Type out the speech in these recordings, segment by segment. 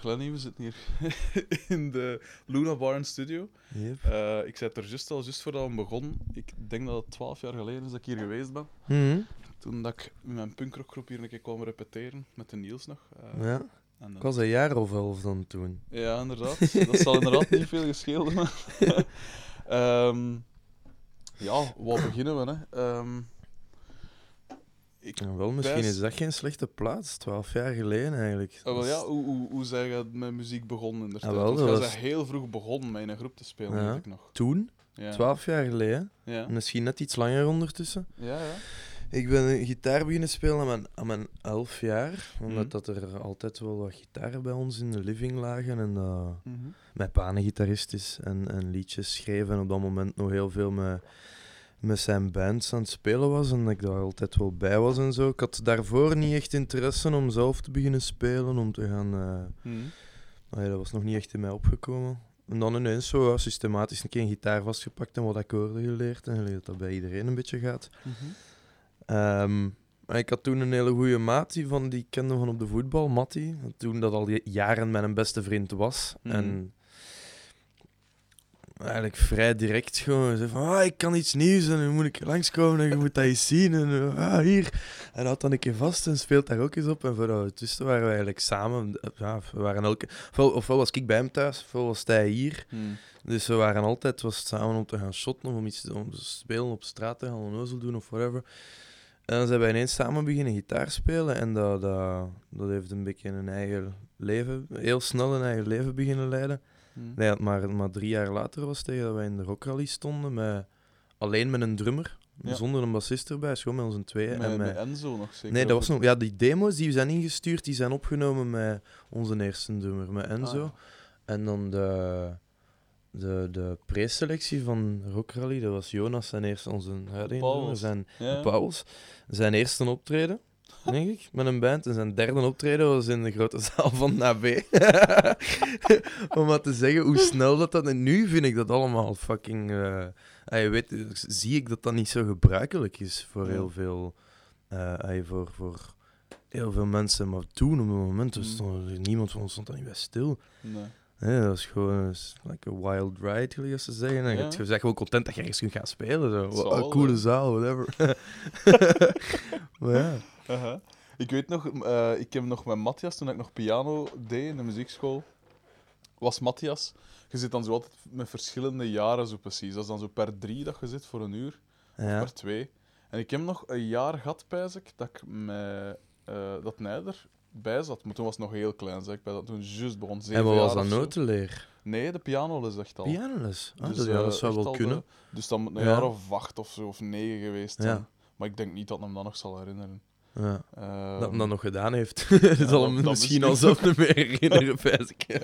dag Lenny, we zitten hier in de Luna Bar and Studio. Yep. Eh, ik het er juist al, juist voordat we begonnen. Ik denk dat het twaalf jaar geleden is dat ik hier geweest ben. Mhm. Toen dat ik met mijn punkrockgroep hier een keer kwam repeteren, met de Niels nog. Eh, Ja, en, ik was een jaar of elf dan toen. Ja, inderdaad. Dat zal inderdaad niet veel gescheeld hebben. Ehm, ja, waar beginnen we? Hè? Ehm, ik, Ja, wel, misschien is dat geen slechte plaats. Twaalf jaar geleden eigenlijk. Ah, wel, Dat ja, hoe, hoe, hoe je met muziek begonnen in de tijd? Ah, wel, dat was- heel vroeg begonnen met in een groep te spelen, Ja. weet ik nog. Toen, Ja. twaalf jaar geleden. Ja. Misschien net iets langer ondertussen. Ja, ja. Ik ben gitaar beginnen spelen aan mijn, aan mijn elf jaar. Omdat Mhm. dat er altijd wel wat gitaren bij ons in de living lagen. En dat Mhm. mijn pa een gitarist is en, en liedjes schreef. En op dat moment nog heel veel met, met zijn bands aan het spelen was. En dat ik daar altijd wel bij was en zo. Ik had daarvoor niet echt interesse om zelf te beginnen spelen. Om te gaan... Mhm. Nee, dat was nog niet echt in mij opgekomen. En dan ineens zo systematisch een keer een gitaar vastgepakt en wat akkoorden geleerd. En geleerd dat dat bij iedereen een beetje gaat. Mhm. Ehm, maar ik had toen een hele goede maat, die, van, die ik kende van op de voetbal, Matti. Toen dat al jaren mijn beste vriend was. Mhm. En eigenlijk vrij direct gewoon zei van, ah, ik kan iets nieuws en dan moet ik langskomen en je moet dat eens zien. En ah, hier. En had dan een keer vast en speelt daar ook eens op. En voordat we tussen waren we eigenlijk samen. Ja, we waren elke, ofwel, ofwel was ik bij hem thuis, ofwel was hij hier. Mhm. Dus we waren altijd was samen om te gaan shotten of om iets te, om te spelen op straat te gaan, onnozel doen of whatever. En dan zijn wij ineens samen beginnen gitaar spelen en dat, dat, dat heeft een beetje een eigen leven, heel snel een eigen leven beginnen leiden. Mhm. Nee, maar, maar drie jaar later was tegen dat wij in de rockrally stonden, met, alleen met een drummer, Ja. zonder een bassist erbij, gewoon met onze tweeën. Met, en met met, Enzo nog zeker. nee, dat was nog, ja, die demo's die zijn ingestuurd, die zijn opgenomen met onze eerste drummer, met Ah, Enzo. En dan de, de, de preselectie van Rock Rally, dat was Jonas zijn eerste, onze huidige drummer, zijn Ja. Pauwels. Zijn eerste optreden, denk ik, met een band. En zijn derde optreden was in de grote zaal van NAB. Om maar te zeggen hoe snel dat dat... En nu vind ik dat allemaal fucking... eh, ah, je weet, zie ik dat dat niet zo gebruikelijk is voor heel veel... eh, ah, voor, voor heel veel mensen. Maar toen, op het moment, Mm. stond er niemand van ons stond daar niet bij stil. Nee. Dat is gewoon is like a wild ride, gelijk als ze zeggen. En Ja. je bent gewoon content dat je ergens kunt gaan spelen. Zo. Een coole zaal, whatever. maar ja. Aha. Ik weet nog, eh, ik heb nog met Matthias, toen ik nog piano deed in de muziekschool, was Matthias. Je zit dan zo altijd met verschillende jaren zo precies. Dat is dan zo per drie dat je zit voor een uur, ja. per twee. En ik heb nog een jaar gehad, pijs ik, dat ik met eh, dat Nijder bij zat. Maar toen was het nog heel klein, zeg ik, bij dat toen juist begon. Zeven En wat was dat notenleer? Nee, de pianoles echt al. Pianoles. Ah, Dus, dat, ja, dat eh, zou echt wel al kunnen. de- dus dan moet een Ja. jaar of acht of zo, of negen geweest Ja. zijn. Maar ik denk niet dat hij hem dan nog zal herinneren. Ja. Ehm, Dat hem dat nog gedaan heeft. dat zal hem dat misschien al zelf niet meer herinneren, ik.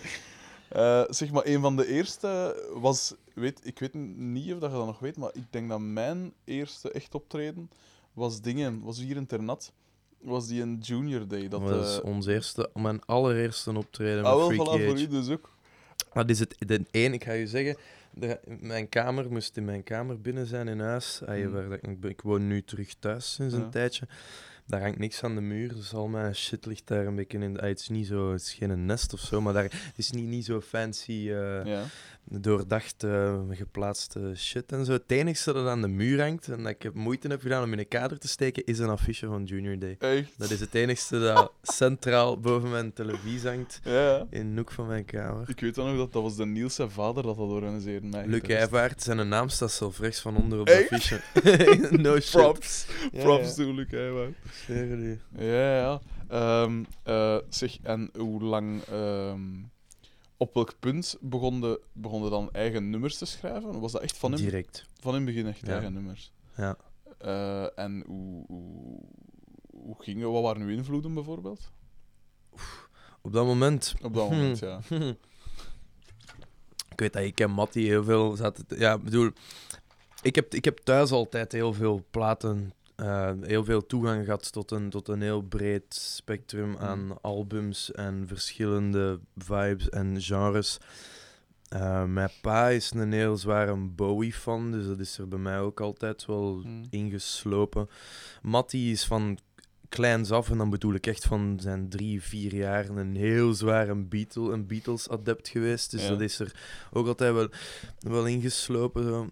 Eh, zeg maar, een van de eerste was, weet, ik weet niet of dat je dat nog weet, maar ik denk dat mijn eerste echt optreden was dingen, was hier in Ternat, was die een junior day. Dat, Dat is eh, ons eerste, mijn allereerste optreden ah, wel, met voilà, Freaky voor u dus ook. Dat is het de één, ik ga je zeggen. De, mijn kamer moest in mijn kamer binnen zijn in huis. Ah, Hmm. waar ik, ik woon nu terug thuis sinds Ja. een tijdje. Daar hangt niks aan de muur, dus al mijn shit ligt daar een beetje in. ah, het is niet zo, het is geen nest of zo, maar daar, het is niet, niet zo fancy, eh, Ja. doordacht eh, geplaatste shit en zo. Het enige dat aan de muur hangt en dat ik heb moeite heb gedaan om in een kader te steken, is een affiche van Junior Day. Echt? Dat is het enige dat centraal boven mijn televisie hangt, Ja. in een hoek van mijn kamer. Ik weet dan nog dat dat was de Niels zijn vader dat dat organiseerde. mij Luc. Heijvaart, zijn naam staat zelf rechts van onder op de affiche. no shit. Props. Ja, Props ja. to Luc. Zeker niet. Ja, ja. Ehm, eh, zeg, en hoe lang... ehm, op welk punt begon de, begon dan eigen nummers te schrijven? Was dat echt van in, Direct. van in het begin echt Ja. eigen nummers? Ja. Eh, en hoe, hoe, hoe ging? Wat waren uw invloeden bijvoorbeeld? Op dat moment. Op dat moment, ja. Ik weet dat ik en Matty heel veel zaten. te- Ja, ik bedoel, ik heb, ik heb thuis altijd heel veel platen, eh, heel veel toegang gehad tot een, tot een heel breed spectrum aan albums en verschillende vibes en genres. Eh, mijn pa is een heel zware Bowie-fan, dus dat is er bij mij ook altijd wel Hmm. ingeslopen. Matty is van kleins af, en dan bedoel ik echt van zijn drie, vier jaar, een heel zware Beatle, een Beatles-adept geweest. Dus Ja. dat is er ook altijd wel, wel ingeslopen. Zo.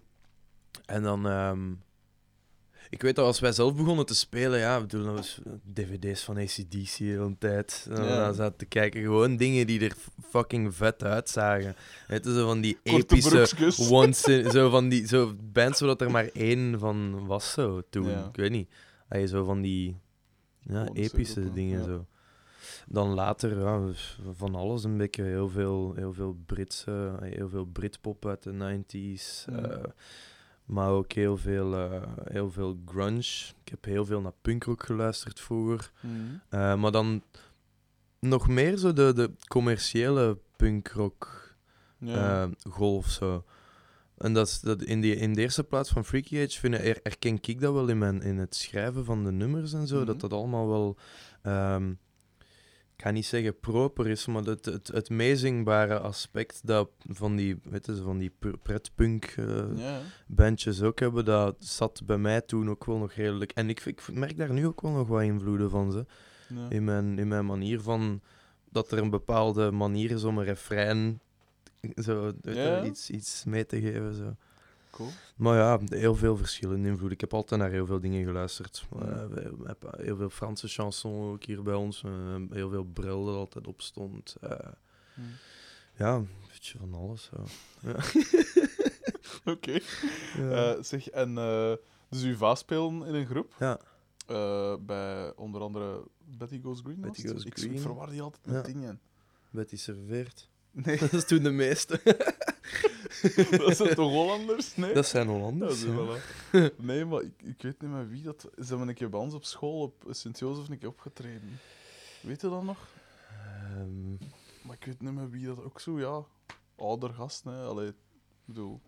En dan... ehm, ik weet dat als wij zelf begonnen te spelen, ja, ik bedoel, dat was dvd's van ACDC de hele tijd. En Ja. Dan zaten te kijken, gewoon dingen die er fucking vet uitzagen. Weet je, zo van die Korte epische... Once in, zo van die zo bands zodat er maar één van was zo toen. Ja. Ik weet niet. Allee, zo van die ja, epische ook dingen ja. zo. Dan later ja, van alles een beetje. Heel veel, heel veel Britse, heel veel Britpop uit de 90s. Ja. Maar ook heel veel, eh, heel veel grunge. Ik heb heel veel naar punkrock geluisterd vroeger. Mhm. Eh, maar dan nog meer zo de, de commerciële punkrock Ja. eh, golf zo. En dat dat in, die, in de eerste plaats van Freaky Age vind er- herken ik dat wel in, mijn, in het schrijven van de nummers en zo. Mhm. Dat dat allemaal wel, ehm, ik ga niet zeggen proper is, maar het, het, het meezingbare aspect dat van die, weet je, van die pr- pretpunk eh, bandjes ook hebben, dat zat bij mij toen ook wel nog redelijk. En ik, ik merk daar nu ook wel nog wat invloeden van ze in mijn, in mijn manier van dat er een bepaalde manier is om een refrein zo, iets, iets mee te geven. Zo. Cool. Maar ja, heel veel verschillende invloeden. Ik heb altijd naar heel veel dingen geluisterd. Eh, we hebben heel veel Franse chansons ook hier bij ons. heel veel bril dat altijd op stond. Eh, ja, een beetje van alles. Ja. Oké. Ja. Eh, zeg, en dus u vaas spelen in een groep? Ja. Bij onder andere Betty Goes Green? Betty? Goes ik Green. verwar die altijd met Ja. dingen. Betty serveert. Nee, Dat is toen de meeste. dat zijn toch Hollanders? Nee? Dat zijn Ja, Hollanders. ja. Nee, maar ik, ik weet niet meer wie dat... Ze hebben een keer bij ons op school op Sint-Jozef een keer opgetreden. Weet je dat nog? Ehm, Maar ik weet niet meer wie dat ook zo, ja... Ouder gast, hè. Allee, ik bedoel...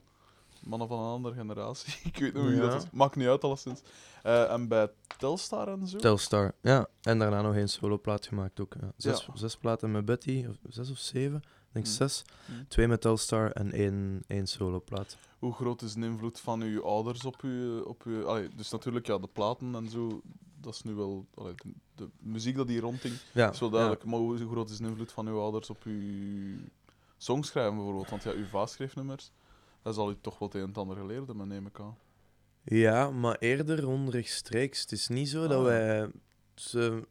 Mannen van een andere generatie. ik weet niet meer wie Ja. dat is. Maakt niet uit, alleszins. Eh en bij Telstar en zo? Telstar, ja. En daarna nog één soloplaat gemaakt ook. Ja. Zes, zes platen met Betty, of zes of zeven? Denk Hm. zes. Hm. Twee met Telstar en één, één soloplaat. Hoe groot is de invloed van uw ouders op u? Op uw allee, dus natuurlijk, ja, de platen en zo, dat is nu wel... Allee, de, de muziek dat hier rondging, Ja, is wel duidelijk. Maar hoe hoe groot is de invloed van uw ouders op uw songschrijven bijvoorbeeld? Want ja, uw vaas schreef nummers. Dat zal u toch wel het een en het ander geleerd hebben, neem ik aan. Ja, maar eerder onrechtstreeks. Het is niet zo dat Ah. wij... Ze,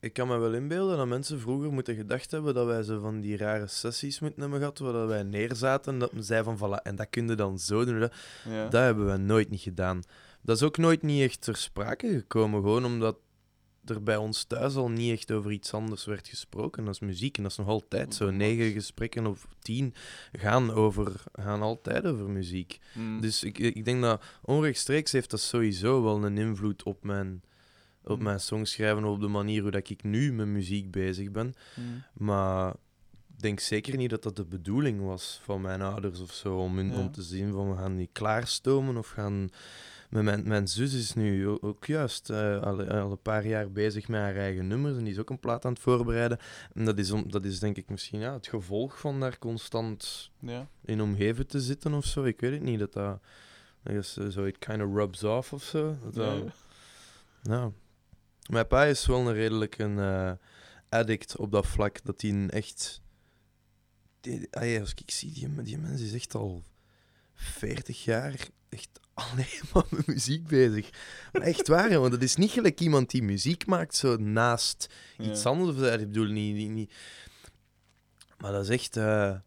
ik kan me wel inbeelden dat mensen vroeger moeten gedacht hebben dat wij zo van die rare sessies moeten hebben gehad, waar dat wij neerzaten en dat men zei van, voilà, en dat kun je dan zo doen. Dat, Ja. dat hebben we nooit niet gedaan. Dat is ook nooit niet echt ter sprake gekomen, gewoon omdat er bij ons thuis al niet echt over iets anders werd gesproken. Dat is muziek en dat is nog altijd zo. Negen gesprekken of tien gaan, over, gaan altijd over muziek. Mm. Dus ik, ik denk dat onrechtstreeks heeft dat sowieso wel een invloed op mijn, op mijn songschrijven, op de manier hoe dat ik nu met muziek bezig ben. Mm. Maar ik denk zeker niet dat dat de bedoeling was van mijn ouders of zo, om, hun, Ja. om te zien van we gaan niet klaarstomen of gaan... Mijn, mijn zus is nu ook juist eh, al, al een paar jaar bezig met haar eigen nummers en die is ook een plaat aan het voorbereiden. En dat is, om, dat is denk ik misschien ja, het gevolg van daar constant Ja. in omgeven te zitten of zo. Ik weet het niet, dat dat... dat is, eh, zo, it kind of rubs off of zo. Dat dat- Ja. ja. Mijn pa is wel een redelijk een eh, addict op dat vlak. Dat hij echt... Die, als ik zie, die, die mens is echt al 40 jaar echt alleen maar met muziek bezig. Maar echt waar, want dat is niet gelijk iemand die muziek maakt zo naast iets Ja. anders. Ik bedoel, niet, niet, niet... Maar dat is echt... eh, eh,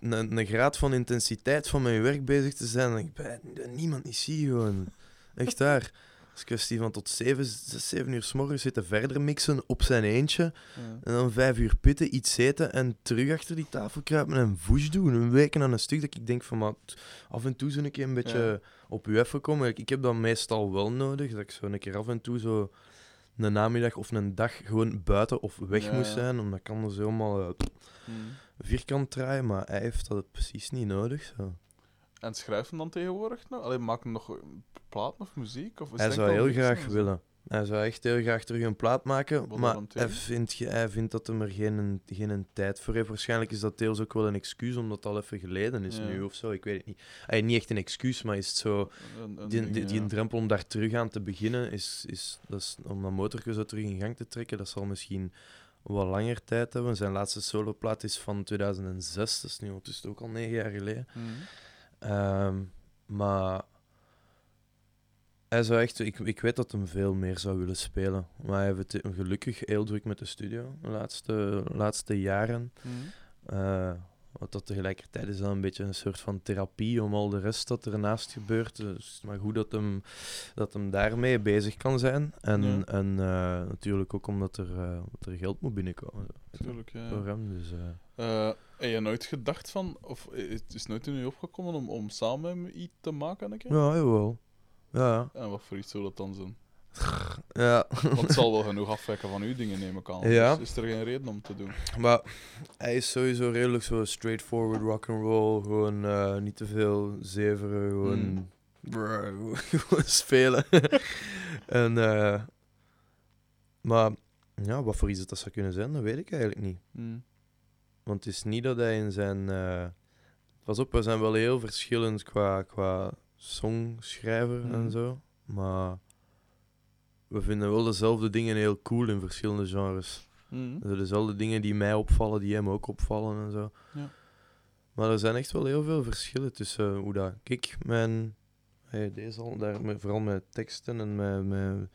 een, een graad van intensiteit van mijn werk bezig te zijn, dat ik bij niemand niet zie gewoon. Echt daar. Het is een kwestie van tot 7, 6, 7 uur s morgens zitten verder mixen op zijn eentje. Ja. En dan 5 uur pitten, iets eten en terug achter die tafel kruipen en een voes doen. Een week aan een stuk dat ik denk van, maar af en toe zo een keer een beetje Ja. op u even komen. Ik, ik heb dat meestal wel nodig, dat ik zo een keer af en toe zo een namiddag of een dag gewoon buiten of weg Ja, moest zijn. Omdat ik anders helemaal Mm. vierkant draaien, maar hij heeft dat precies niet nodig. Zo. En schrijft hem dan tegenwoordig nog? Alleen maakt hem nog platen of muziek? Of Hij zou heel graag willen. Hij zou echt heel graag terug een plaat maken, Wat maar hij vindt, hij vindt dat hij er geen, geen tijd voor heeft. Waarschijnlijk is dat deels ook wel een excuus, omdat het al even geleden is Ja. nu of zo. Ik weet het niet. Niet echt een excuus, maar is het zo... Een, een Die, ding, die, die ja. drempel om daar terug aan te beginnen, is, is, dat is, om dat motorje zo terug in gang te trekken, dat zal misschien wat langer tijd hebben. Zijn laatste soloplaat is van 2006, dat is nu ondertussen ook al negen jaar geleden. Mhm. Ehm, maar hij zou echt, ik, ik weet dat hem veel meer zou willen spelen. Maar hij heeft het gelukkig heel druk met de studio de laatste, laatste jaren. Mhm. Eh, wat dat tegelijkertijd is dan een beetje een soort van therapie om al de rest dat ernaast gebeurt. Dus maar goed dat hem, dat hem daarmee bezig kan zijn. En, Ja. en eh, natuurlijk ook omdat er, eh, dat er geld moet binnenkomen Tuurlijk, ja. voor hem. Dus, eh. Heb je nooit gedacht van, of het is nooit in u opgekomen om, om samen met hem iets te maken? Een keer? ja, jawel. Ja, En wat voor iets zou dat dan zijn? Ja. Want het zal wel genoeg afwijken van uw dingen, neem ik aan. Ja. Dus is er geen reden om te doen. Maar hij is sowieso redelijk zo straightforward rock and roll. Gewoon eh, niet te veel zeveren, gewoon, Mm. brr, gewoon spelen. en, eh, maar ja, wat voor iets dat, dat zou kunnen zijn, dat weet ik eigenlijk niet. Mhm. Want het is niet dat hij in zijn. eh, pas op, we zijn wel heel verschillend qua, qua songschrijver en zo. Maar we vinden wel dezelfde dingen heel cool in verschillende genres. Mhm. Dezelfde dingen die mij opvallen, die hem ook opvallen en zo. Ja. Maar er zijn echt wel heel veel verschillen tussen hoe dat ik mijn. Hey, deze al, daar, vooral met teksten en met, met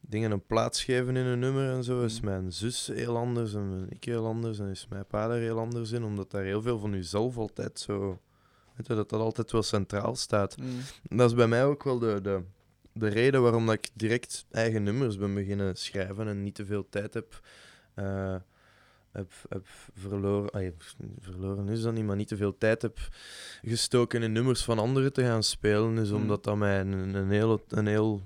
dingen een plaats geven in een nummer en zo, is Mhm. mijn zus heel anders en mijn ik heel anders en is mijn pa er heel anders in, omdat daar heel veel van jezelf altijd zo. Weet je, dat dat altijd wel centraal staat. Mhm. Dat is bij mij ook wel de, de, de reden waarom dat ik direct eigen nummers ben beginnen schrijven en niet te veel tijd heb, eh, heb, heb verloren. ay, verloren is dat niet, maar niet te veel tijd heb gestoken in nummers van anderen te gaan spelen. Is Hmm. omdat dat mij een, een heel, een heel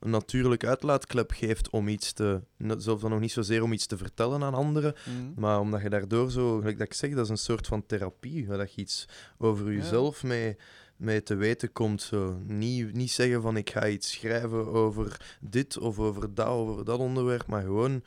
een natuurlijk uitlaatklep geeft om iets te. Zelfs dan nog niet zozeer om iets te vertellen aan anderen, Mhm. maar omdat je daardoor zo, gelijk dat ik zeg, dat is een soort van therapie, waar dat je iets over Ja. jezelf mee, mee te weten komt. Zo. Niet, niet zeggen van ik ga iets schrijven over dit of over dat over dat onderwerp, maar gewoon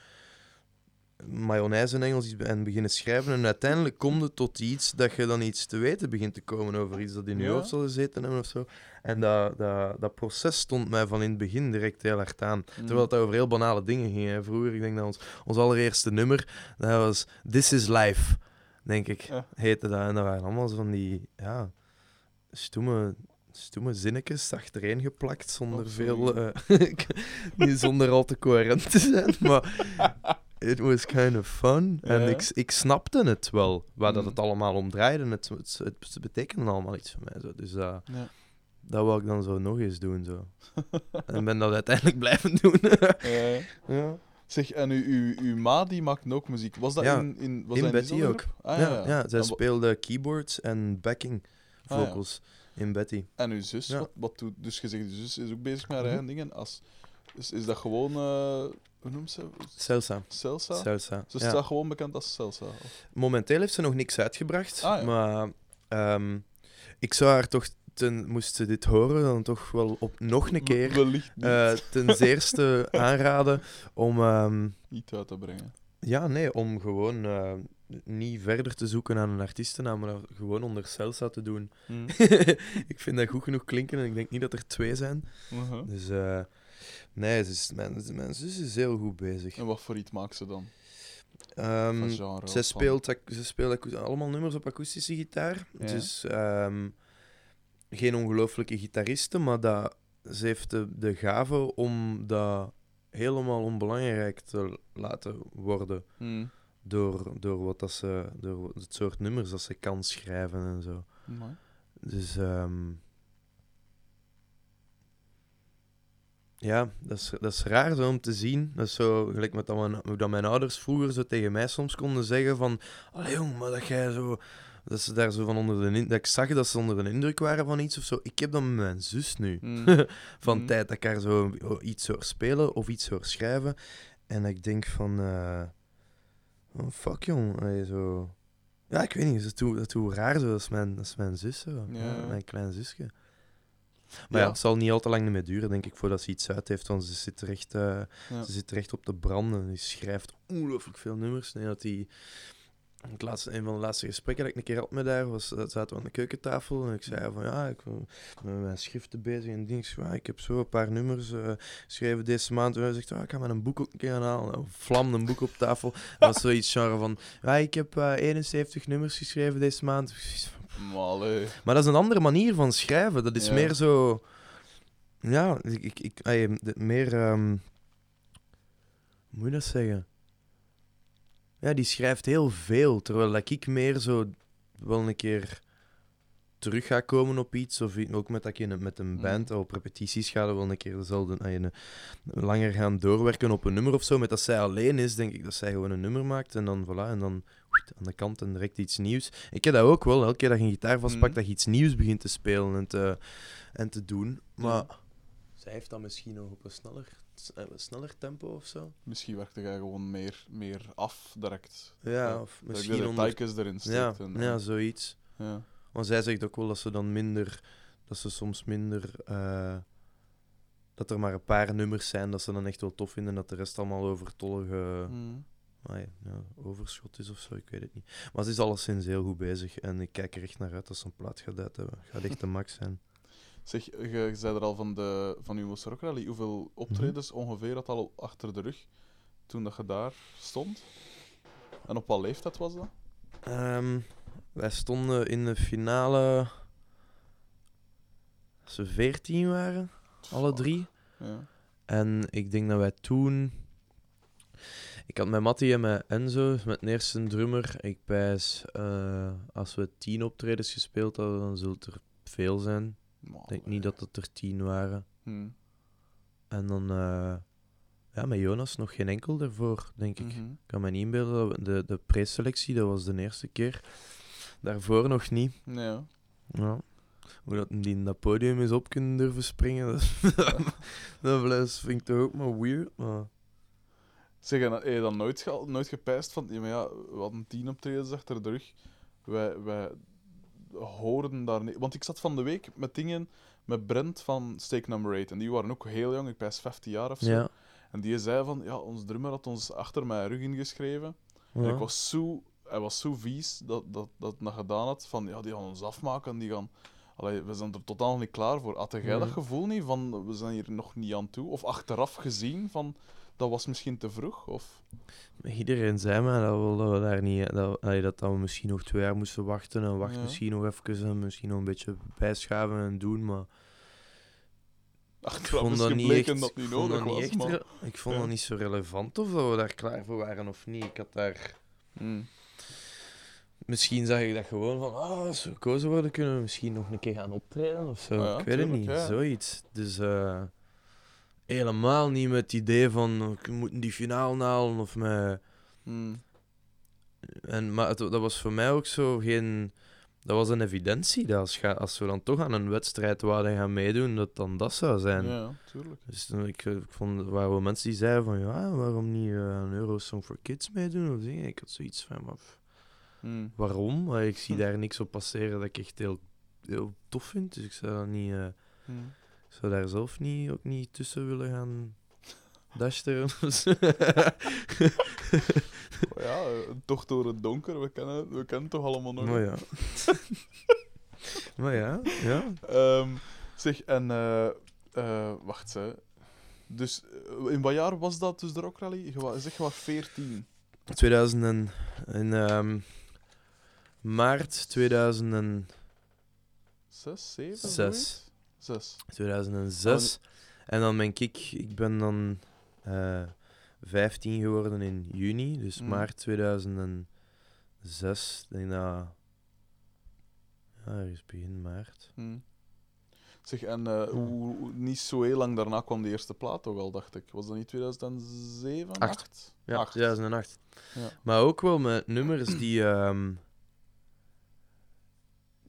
mayonaise in Engels en beginnen schrijven. En uiteindelijk komt het tot iets dat je dan iets te weten begint te komen over iets dat in je Ja. hoofd zal gezeten hebben of zo. En dat, dat, dat proces stond mij van in het begin direct heel hard aan. Mhm. Terwijl het over heel banale dingen ging. Hè. Vroeger, ik denk dat ons, ons allereerste nummer, dat was This is Life, denk ik, Ja. heette dat. En dat waren allemaal van die, ja, stoeme, stoeme zinnetjes achtereen geplakt, zonder Oh, veel, eh, niet zonder al te coherent te zijn, maar it was kind of fun. En Ja. ik, ik snapte het wel, waar dat Mm. het allemaal om draaide. Het, het, het betekende allemaal iets voor mij. Zo. Dus dat, Ja. dat wou ik dan zo nog eens doen. Zo. en ben dat uiteindelijk blijven doen. Ja. ja. Zeg, en uw, uw, uw ma die maakt ook muziek. Was dat Ja, in, in, was in dat Betty ook. Ah, ja, ja, ja. zij En speelde keyboards en backing Ah, vocals in Betty. En uw zus, wat, wat doet... Dus je zegt, je zus is ook bezig met haar Mhm. eigen dingen. Als, is, is dat gewoon... eh, hoe noemt ze? Salsa. Salsa? Salsa. Ze staat gewoon bekend als of- Momenteel heeft ze nog niks uitgebracht, Ah, maar ehm, ik zou haar toch, ten, moest ze dit horen, dan toch wel op nog een keer eh, ten zeerste aanraden om, iets uit te brengen. ja, nee, om gewoon eh, niet verder te zoeken naar een artiestennaam, maar gewoon onder Salsa te doen. Hm. ik vind dat goed genoeg klinken en ik denk niet dat er twee zijn. Uh-huh. Dus eh, nee, ze is, mijn, mijn zus is heel goed bezig. En wat voor iets maakt ze dan? Van genre? Van- speelt, ze speelt allemaal nummers op akoestische gitaar. Ja. Dus geen ongelooflijke gitariste, maar dat, ze heeft de, de gave om dat helemaal onbelangrijk te laten worden. Hm. Door, door, wat dat ze, door het soort nummers dat ze kan schrijven en zo. Dus ehm, ja, dat is, dat is raar zo om te zien. Dat is zo gelijk met dat mijn, hoe dat mijn ouders vroeger zo tegen mij soms konden zeggen van Allee jong, maar dat jij zo... Dat ze daar zo van onder de dat ik zag dat ze onder de indruk waren van iets of zo. Ik heb dat met mijn zus nu. Hm. van Mhm. tijd dat ik haar zo iets hoor spelen of iets hoor schrijven. En ik denk van... eh, oh, fuck jong, Allee, zo... Ja, ik weet niet, dat hoe raar zo. Dat is mijn, dat is mijn zus zo. Ja. Mijn klein zusje. Maar ja. Ja. het zal niet al te lang meer duren, denk ik, voordat ze iets uit heeft. Want ze zit er echt, eh, Ja. ze zit er echt op te branden. Die schrijft ongelooflijk veel nummers. Nee, dat die... Het laatste, een van de laatste gesprekken dat ik een keer had met haar, was, dat zaten we aan de keukentafel en ik zei van ja, ik ben met mijn schriften bezig en dingen. Ik, zei, ja, ik heb zo een paar nummers eh, geschreven deze maand. En hij zegt, ja, ik ga met een boek ook een keer halen. Nou, vlam een boek op tafel. Dat was zoiets genre van, ja, ik heb eh 71 nummers geschreven deze maand. Van, Maar dat is een andere manier van schrijven. Dat is Ja. meer zo. Ja, ik, ik, meer. ehm, hoe moet je dat zeggen? Ja, die schrijft heel veel. Terwijl dat ik meer zo wel een keer terug ga komen op iets. Of ook met dat een- met een Mm. band op repetities ga, dan wel een keer dezelfde, een, langer gaan doorwerken op een nummer of zo. Met dat zij alleen is, denk ik dat zij gewoon een nummer maakt. En dan voilà, en dan aan de kant en direct iets nieuws. Ik heb dat ook wel. Elke keer dat je een gitaar vastpakt, Mhm. dat je iets nieuws begint te spelen en te, en te doen. Maar Ja. zij heeft dat misschien nog op een sneller, sneller tempo of zo. Misschien werkte jij gewoon meer, meer af direct. Ja, Ja, of Dat misschien je de onder... types erin Ja, steekt. en, ja, zoiets. ja. Want zij zegt ook wel dat ze dan minder... Dat ze soms minder... eh, dat er maar een paar nummers zijn dat ze dan echt wel tof vinden. En dat de rest allemaal overtollige... Mm. ah ja, ja, overschot is of zo, ik weet het niet. Maar ze is alleszins heel goed bezig. En ik kijk er echt naar uit als ze een plaat gaat uit hebben. Gaat echt de max zijn. Zeg, je, je zei er al van, de, van uw Rock Rally. Hoeveel optredens Mhm. ongeveer had al achter de rug toen dat je daar stond? En op wat leeftijd was dat? Ehm, wij stonden in de finale... Als ze 14 waren, alle drie. Ja. En ik denk dat wij toen... Ik had met Mattie en met Enzo, met de eerste drummer. Ik pijs, eh, als we tien optredens gespeeld hadden, dan zult er veel zijn. Ik denk niet dat het er tien waren. Hm. En dan... eh, ja, met Jonas nog geen enkel daarvoor, denk ik. Mhm. Ik kan me niet inbeelden. dat De, de preselectie, dat was de eerste keer. Daarvoor nog niet. Ja. Ja. Hoe dat die in dat podium is op kunnen durven springen, dat, dat vind ik toch ook maar weird. Maar... Zeg, en heb je dan nooit, nooit gepijst van... Ja, maar ja, we hadden tien optredens achter de rug. Wij, wij hoorden daar niet... Want ik zat van de week met dingen... Met Brent van Stake Number 8. En die waren ook heel jong. Ik pijs 15 jaar of zo. Ja. En die zei van... Ja, ons drummer had ons achter mijn rug ingeschreven. En ik was zo... Hij was zo vies dat dat, dat dat gedaan had. Van, ja, die gaan ons afmaken. Die gaan... Allee, we zijn er totaal niet klaar voor. Had jij dat gevoel niet van... We zijn hier nog niet aan toe? Of achteraf gezien van... Dat was misschien te vroeg? Of... Iedereen zei me dat we, daar niet... Dat, dat, dat we misschien nog twee jaar moesten wachten. En wacht Ja. misschien nog even en misschien nog een beetje bijschaven en doen. Maar ik Achteraf vond is dat niet echt... dat niet ik vond nodig dat was. niet echt maar... re- ik vond Ja. dat niet zo relevant of dat we daar klaar voor waren of niet. Ik had daar... Hmm. Misschien zag ik dat gewoon van, ah, als we gekozen worden, kunnen we misschien nog een keer gaan optreden of zo. Ah ja, ik weet het niet, ja. zoiets. Dus eh, helemaal niet met het idee van, oh, we moeten die finale halen of met... Hmm. En, maar het, dat was voor mij ook zo geen... Dat was een evidentie, dat als, ga, als we dan toch aan een wedstrijd wouden gaan meedoen, dat dan dat zou zijn. Ja, tuurlijk. Dus toen, ik, ik vond, er waren wel mensen die zeiden van, ja, waarom niet eh, een Eurosong for Kids meedoen of dingen. Ik had zoiets van, maar Hmm. waarom? Ik zie daar niks op passeren dat ik echt heel, heel tof vind. Dus ik zou, dat niet, Hmm. ik zou daar zelf niet, ook niet tussen willen gaan dashteren. Ja, eh, toch door het donker. We kennen, we kennen het toch allemaal nog. maar ja. maar ja, ja. Ehm, zeg, en... eh, eh, wacht, hè. Dus in wat jaar was dat dus de Rock Rally? Je wa- zeg, je was 14. 2000 en, in ehm, maart 2006. 6, 7? Zes. 6. 2006. En dan ben ik, ik ben dan eh 15 geworden in juni, dus Mm. maart 2006. Ik denk dat. Ja, ergens begin maart. Hmm. Zeg, en hoe, hoe- niet zo heel lang daarna kwam de eerste plaat toch al, dacht ik. Was dat niet 2007? Acht. 8? Ja, Acht. 2008. Ja. Maar ook wel met nummers die. ehm,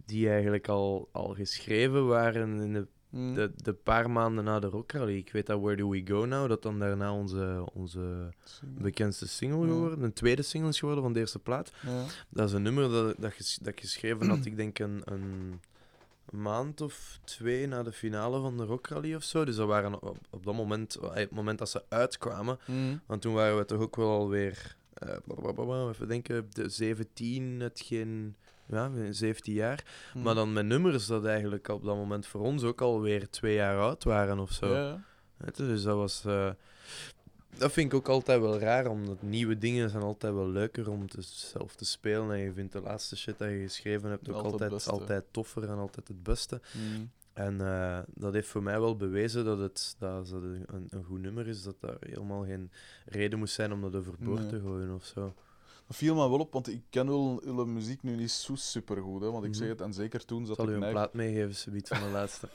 die eigenlijk al, al geschreven waren in de, Hmm. de, de paar maanden na de Rock Rally. Ik weet dat Where Do We Go Now, dat dan daarna onze, onze bekendste single Ja. geworden. Een tweede single is geworden van de eerste plaat. Ja. Dat is een nummer dat, dat, dat ik geschreven had, ik denk een, een, maand of twee na de finale van de Rock Rally of zo. Dus dat waren op, op dat moment, op het moment dat ze uitkwamen, Mhm. want toen waren we toch ook wel alweer, eh blablabla, even denken, de 17, hetgeen, ja, 17 jaar. Mhm. Maar dan met nummers dat eigenlijk op dat moment voor ons ook alweer twee jaar oud waren of zo. Ja, dus dat was. eh, dat vind ik ook altijd wel raar, omdat nieuwe dingen zijn altijd wel leuker om te, zelf te spelen. En je vindt de laatste shit dat je geschreven hebt ook Altijd altijd, toffer en altijd het beste. Mhm. En eh, dat heeft voor mij wel bewezen dat het dat een, een goed nummer is, dat daar helemaal geen reden moest zijn om dat overboord Nee. te gooien of zo. Dat viel me wel op, want ik ken wel hun muziek nu niet zo supergoed. Hè, want ik Mhm. zeg het, en zeker toen Ik zat zal ik u een neig- plaat meegeven, subiet van de laatste.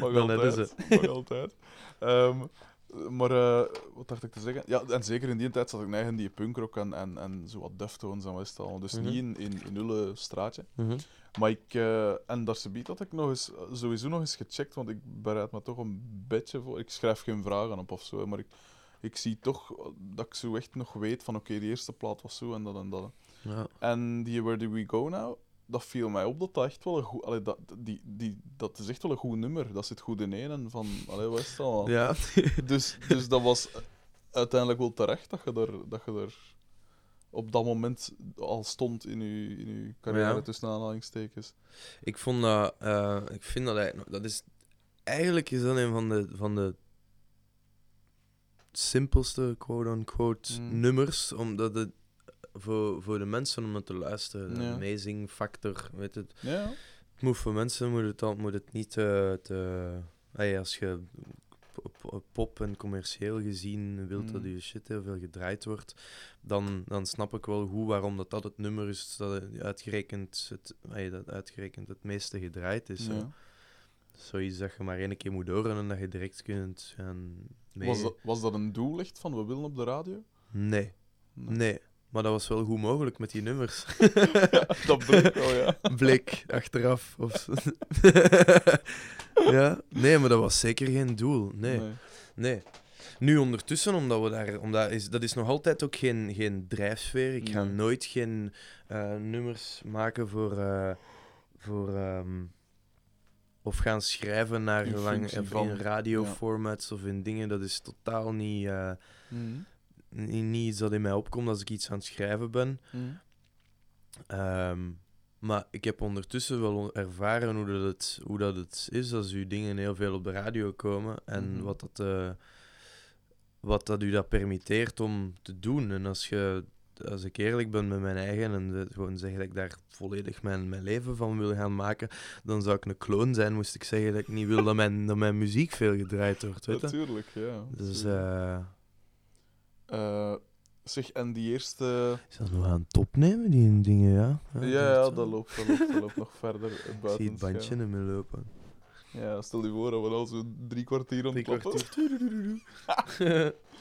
Mag Wel net altijd. is Mag altijd. Ehm, maar eh, wat dacht ik te zeggen? Ja, en zeker in die tijd zat ik neig in die punkrock en, en, en zo wat Deftones en wat is het allemaal. Dus Mhm. niet in, in, in Ulle straatje. Mhm. Maar ik, eh, en daar subiet had ik nog eens, sowieso nog eens gecheckt, want ik bereid me toch een beetje voor. Ik schrijf geen vragen op of zo, maar ik, ik zie toch dat ik zo echt nog weet van oké, die eerste plaat was zo en dat en dat. Ja. En die Where Do We Go Now, dat viel mij op dat dat echt wel een goed... Allee, dat, die, die, dat is echt wel een goed nummer. Dat zit goed in één en van... Allee, wat is allemaal? ja. Dus, dus dat was uiteindelijk wel terecht dat je er, dat je er op dat moment al stond in je, in uw carrière, Ja. tussen aanhalingstekens. Ik vond dat, eh, ik vind dat eigenlijk, dat is, eigenlijk is dat een van de, van de simpelste, quote-unquote, Mm. nummers, omdat het voor, voor de mensen om het te luisteren, de Ja. amazing factor, weet het. Ja, Het moet voor mensen moet het, dan, moet het niet te, te als je pop- en commercieel gezien wilt dat Mm. je shit heel veel gedraaid wordt, dan, dan snap ik wel hoe waarom dat, dat het nummer is dat uitgerekend het, dat uitgerekend het meeste gedraaid is. ja. Zoiets dat je maar één keer moet horen en dat je direct kunt gaan mee. Was, dat, was dat een doel echt van we willen op de radio? Nee, nee. Maar dat was wel goed mogelijk met die nummers. dat bleek wel, ja. Blik achteraf. Of ja, nee, maar dat was zeker geen doel. Nee, nee. Nu ondertussen, omdat we daar, omdat is, dat is nog altijd ook geen, geen drijfsfeer. Ik ga Nee. nooit geen eh, nummers maken voor. eh, voor ehm, of gaan schrijven naar In lang, in radioformats of in dingen. Dat is totaal niet, eh, Mhm. niet, niet iets dat in mij opkomt als ik iets aan het schrijven ben. Mhm. Ehm, maar ik heb ondertussen wel ervaren hoe dat het, hoe dat het is als uw dingen heel veel op de radio komen en Mhm. wat, dat, eh, wat dat u dat permitteert om te doen. En als, je, als ik eerlijk ben met mijn eigen en gewoon zeg dat ik daar volledig mijn, mijn leven van wil gaan maken, dan zou ik een kloon zijn, moest ik zeggen dat ik niet wil dat mijn, dat mijn muziek veel gedraaid wordt. Weet? Natuurlijk, ja. Dus eh, Eh, zeg, en die eerste... is dat nog aan het opnemen, die dingen, ja? Ja, ja, dat loopt, dat loopt, dat loopt nog verder Ik buiten zie het bandje in me lopen. Ja, stel je voor dat we al zo drie kwartier.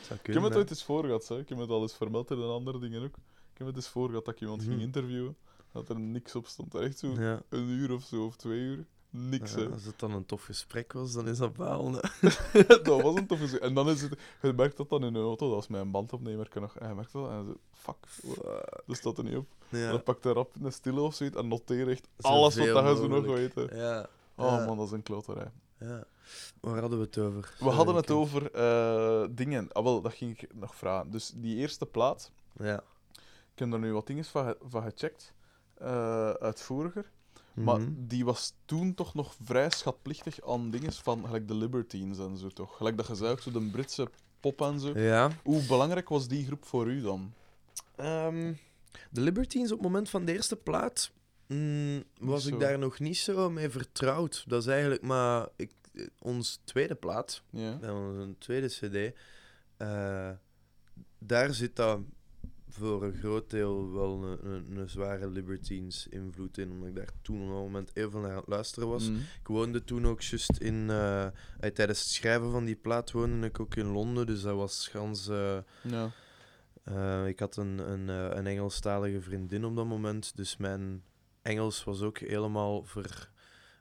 Zou Ik heb het ooit eens voor gehad, hè. ik heb het al eens vermeld in andere dingen ook. Ik heb het eens voor gehad dat ik iemand ging Mhm. interviewen, dat er niks op stond. Echt zo Ja. een uur of zo, of twee uur. Niks, Ja, hè. als het dan een tof gesprek was, dan is dat hè. dat was een toffe... En dan is het... Je merkt dat dan in een auto, dat was mijn bandopnemer, nog... En je merkt dat en zo... Fuck, dat staat er niet op. Ja. Dan pakt hij rap een stille of zoiets en noteer echt alles wat dat je zo nog weet. hè. Ja. Oh Ja. man, dat is een kloterij. ja. Waar hadden we het over? We hadden het over eh, dingen. Ah, wel, dat ging ik nog vragen. Dus die eerste plaat, Ja. ik heb er nu wat dingen van, van gecheckt, eh uitvoeriger. Maar Mhm. die was toen toch nog vrij schatplichtig aan dingen van gelijk de Libertines en zo toch. Gelijk dat ook zo de Britse pop en zo. Ja. Hoe belangrijk was die groep voor u dan? Ehm, de Libertines op het moment van de eerste plaat mm, was ik daar nog niet zo mee vertrouwd. Dat is eigenlijk maar ik, ons tweede plaat. Ja. een tweede CD, eh, daar zit dat voor een groot deel wel een, een, een zware Libertines invloed in, omdat ik daar toen op dat moment even naar aan het luisteren was. Mhm. Ik woonde toen ook juist in, eh, eh, tijdens het schrijven van die plaat woonde ik ook in Londen, dus dat was gans... ik had een, een, een Engelstalige vriendin op dat moment, dus mijn Engels was ook helemaal ver...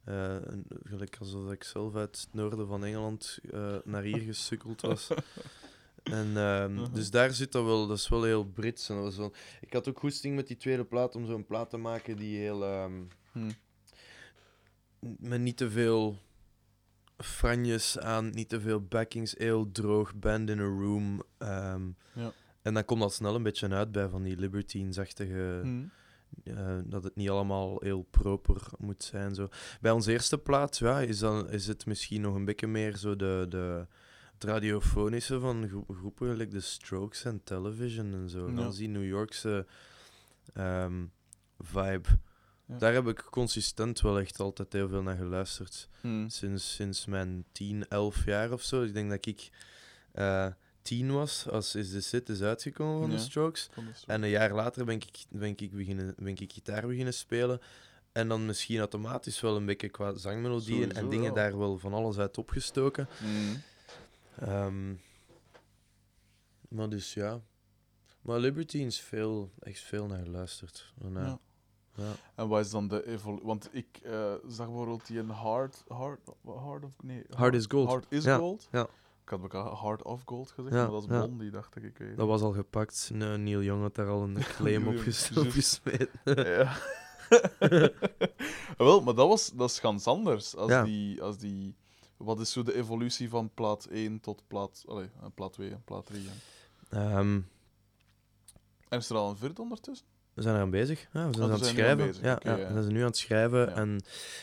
eh, een- gelijk alsof ik zelf uit het noorden van Engeland eh, naar hier gesukkeld was. En ehm, Mhm. dus daar zit dat wel, dat is wel heel Brits. En dat was wel, ik had ook goesting met die tweede plaat om zo'n plaat te maken die heel, ehm, Hm. met niet te veel franjes aan, niet te veel backings, heel droog, band in a room. ehm, Ja. En dan komt dat snel een beetje uit bij van die Libertines-achtige... Hm. Eh, dat het niet allemaal heel proper moet zijn. Zo. Bij onze eerste plaat ja, is, dan, is het misschien nog een beetje meer zo de, de, het radiofonische van gro- groepen gelijk de Strokes en Television en zo. Ja. Dan is die New Yorkse ehm, vibe. Ja. Daar heb ik consistent wel echt altijd heel veel naar geluisterd. Hm. Sinds, sinds mijn 10, 11 jaar of zo. Ik denk dat ik eh 10 was als Is The Sit is uitgekomen van Ja. de Strokes. Van de. En een jaar later ben ik, ben ik, beginnen, ben ik gitaar beginnen spelen. En dan misschien automatisch wel een beetje qua zangmelodieën en dingen ja. daar wel van alles uit opgestoken. Hm. Ehm, maar dus ja. Maar Libertines veel, echt veel naar geluisterd. En, eh, Ja. ja. En wat is dan de evolutie? Want ik eh, zag bijvoorbeeld die een Hard, hard, hard of nee, Hard is Gold. Hard is Gold. ja. Ik had elkaar Hard of Gold gezegd, Ja, maar dat is ja. Blondie, dacht ik. ik weet Dat was al gepakt. Nee, Neil Young had daar al een claim op Neil ges- Young, op gesmeten. Ja. Wel, maar dat, was, dat is gans anders. Als Ja. die, als die, wat is zo de evolutie van plaat 1 tot plaat, allee, eh, plaat 2 en plaat 3? hè? Ehm, En is er al een vierde ondertussen? We zijn eraan bezig. Ja, we zijn Oh, aan het aan schrijven. Ja, we zijn nu aan het schrijven. En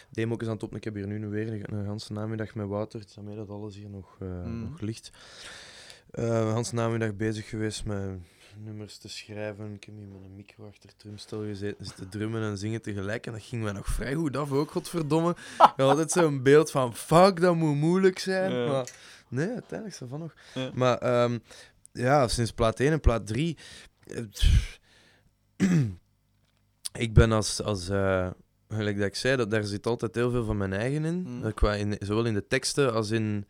demo is aan het op. Ik heb hier nu weer een, een ganse namiddag met Wouter. Het is daarmee dat alles hier nog, eh, Mm. nog ligt. Eh een ganse namiddag bezig geweest met nummers te schrijven. Ik heb hier met een micro achter het drumstel gezeten, zitten drummen en zingen tegelijk. En dat ging mij nog vrij goed af ook, godverdomme. Ik had altijd zo'n beeld van, fuck, dat moet moeilijk zijn. Ja. Maar nee, uiteindelijk is dat van nog. Ja. Maar ehm, ja, sinds plaat 1 en plaat 3... eh, pff, ik ben als... als eh, gelijk dat ik zei, dat, daar zit altijd heel veel van mijn eigen in. Mm. Eh, Qua in, zowel in de teksten als in...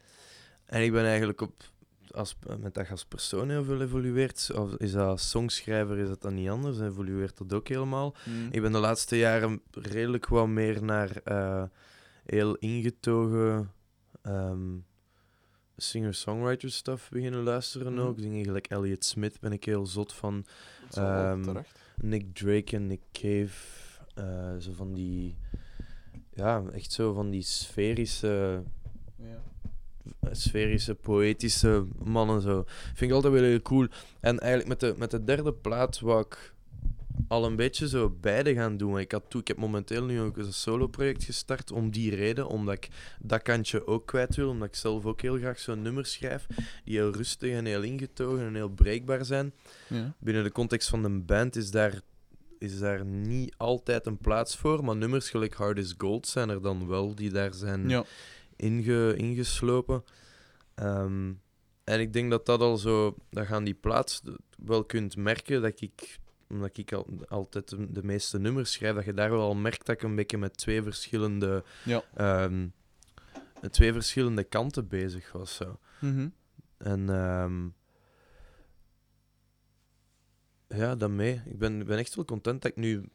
En ik ben eigenlijk op... Als, met dat als persoon heel veel evolueert. Of is dat als songschrijver, is dat dan niet anders? Evolueert dat ook helemaal. Hm. Ik ben de laatste jaren redelijk wat meer naar eh, heel ingetogen ehm, singer-songwriter stuff beginnen luisteren Mhm. ook. Dingen gelijk Elliot Smith ben ik heel zot van. Dat is wel ehm, terecht. Nick Drake en Nick Cave. eh, zo van die... Ja, echt zo van die sferische, Ja. sferische, poëtische mannen. Zo. Vind ik altijd wel heel cool. En eigenlijk met de, met de derde plaat wou ik al een beetje zo beide gaan doen. Ik, had toe, ik heb momenteel nu ook een solo-project gestart om die reden. Omdat ik dat kantje ook kwijt wil. Omdat ik zelf ook heel graag zo'n nummer schrijf. Die heel rustig en heel ingetogen en heel breekbaar zijn. Ja. Binnen de context van een band is daar, is daar niet altijd een plaats voor. Maar nummers gelijk Hard is Gold zijn er dan wel die daar zijn Ja. inge, ingeslopen. Ehm, en ik denk dat dat al zo, dat gaan die plaats wel kunt merken dat ik, omdat ik al, altijd de, de meeste nummers schrijf, dat je daar wel al merkt dat ik een beetje met twee verschillende, Ja. ehm, twee verschillende kanten bezig was. Zo. Mhm. En ehm, ja, daarmee. Ik ben, ik ben echt wel content dat ik nu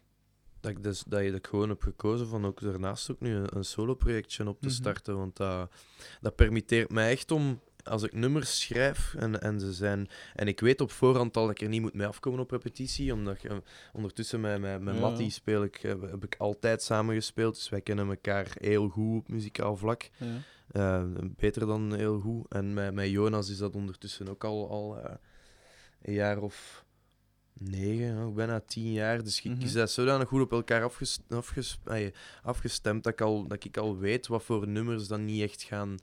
dat ik, dus, dat je dat ik gewoon heb gekozen van ook daarnaast ook nu een, een solo-projectje op te Mhm. starten. Want dat, dat permitteert mij echt om, als ik nummers schrijf en, en ze zijn... En ik weet op voorhand al dat ik er niet moet mee afkomen op repetitie, omdat je, ondertussen met, met, met Ja. Speel ik, heb, heb ik altijd samen gespeeld, dus wij kennen elkaar heel goed op muzikaal vlak. Ja. Eh, beter dan heel goed. En met, met Jonas is dat ondertussen ook al, al eh, een jaar of negen, ook bijna tien jaar. Dus je, Mhm. je bent zodanig goed op elkaar afges, afgestemd dat ik, al, dat ik al weet wat voor nummers dan niet echt gaan...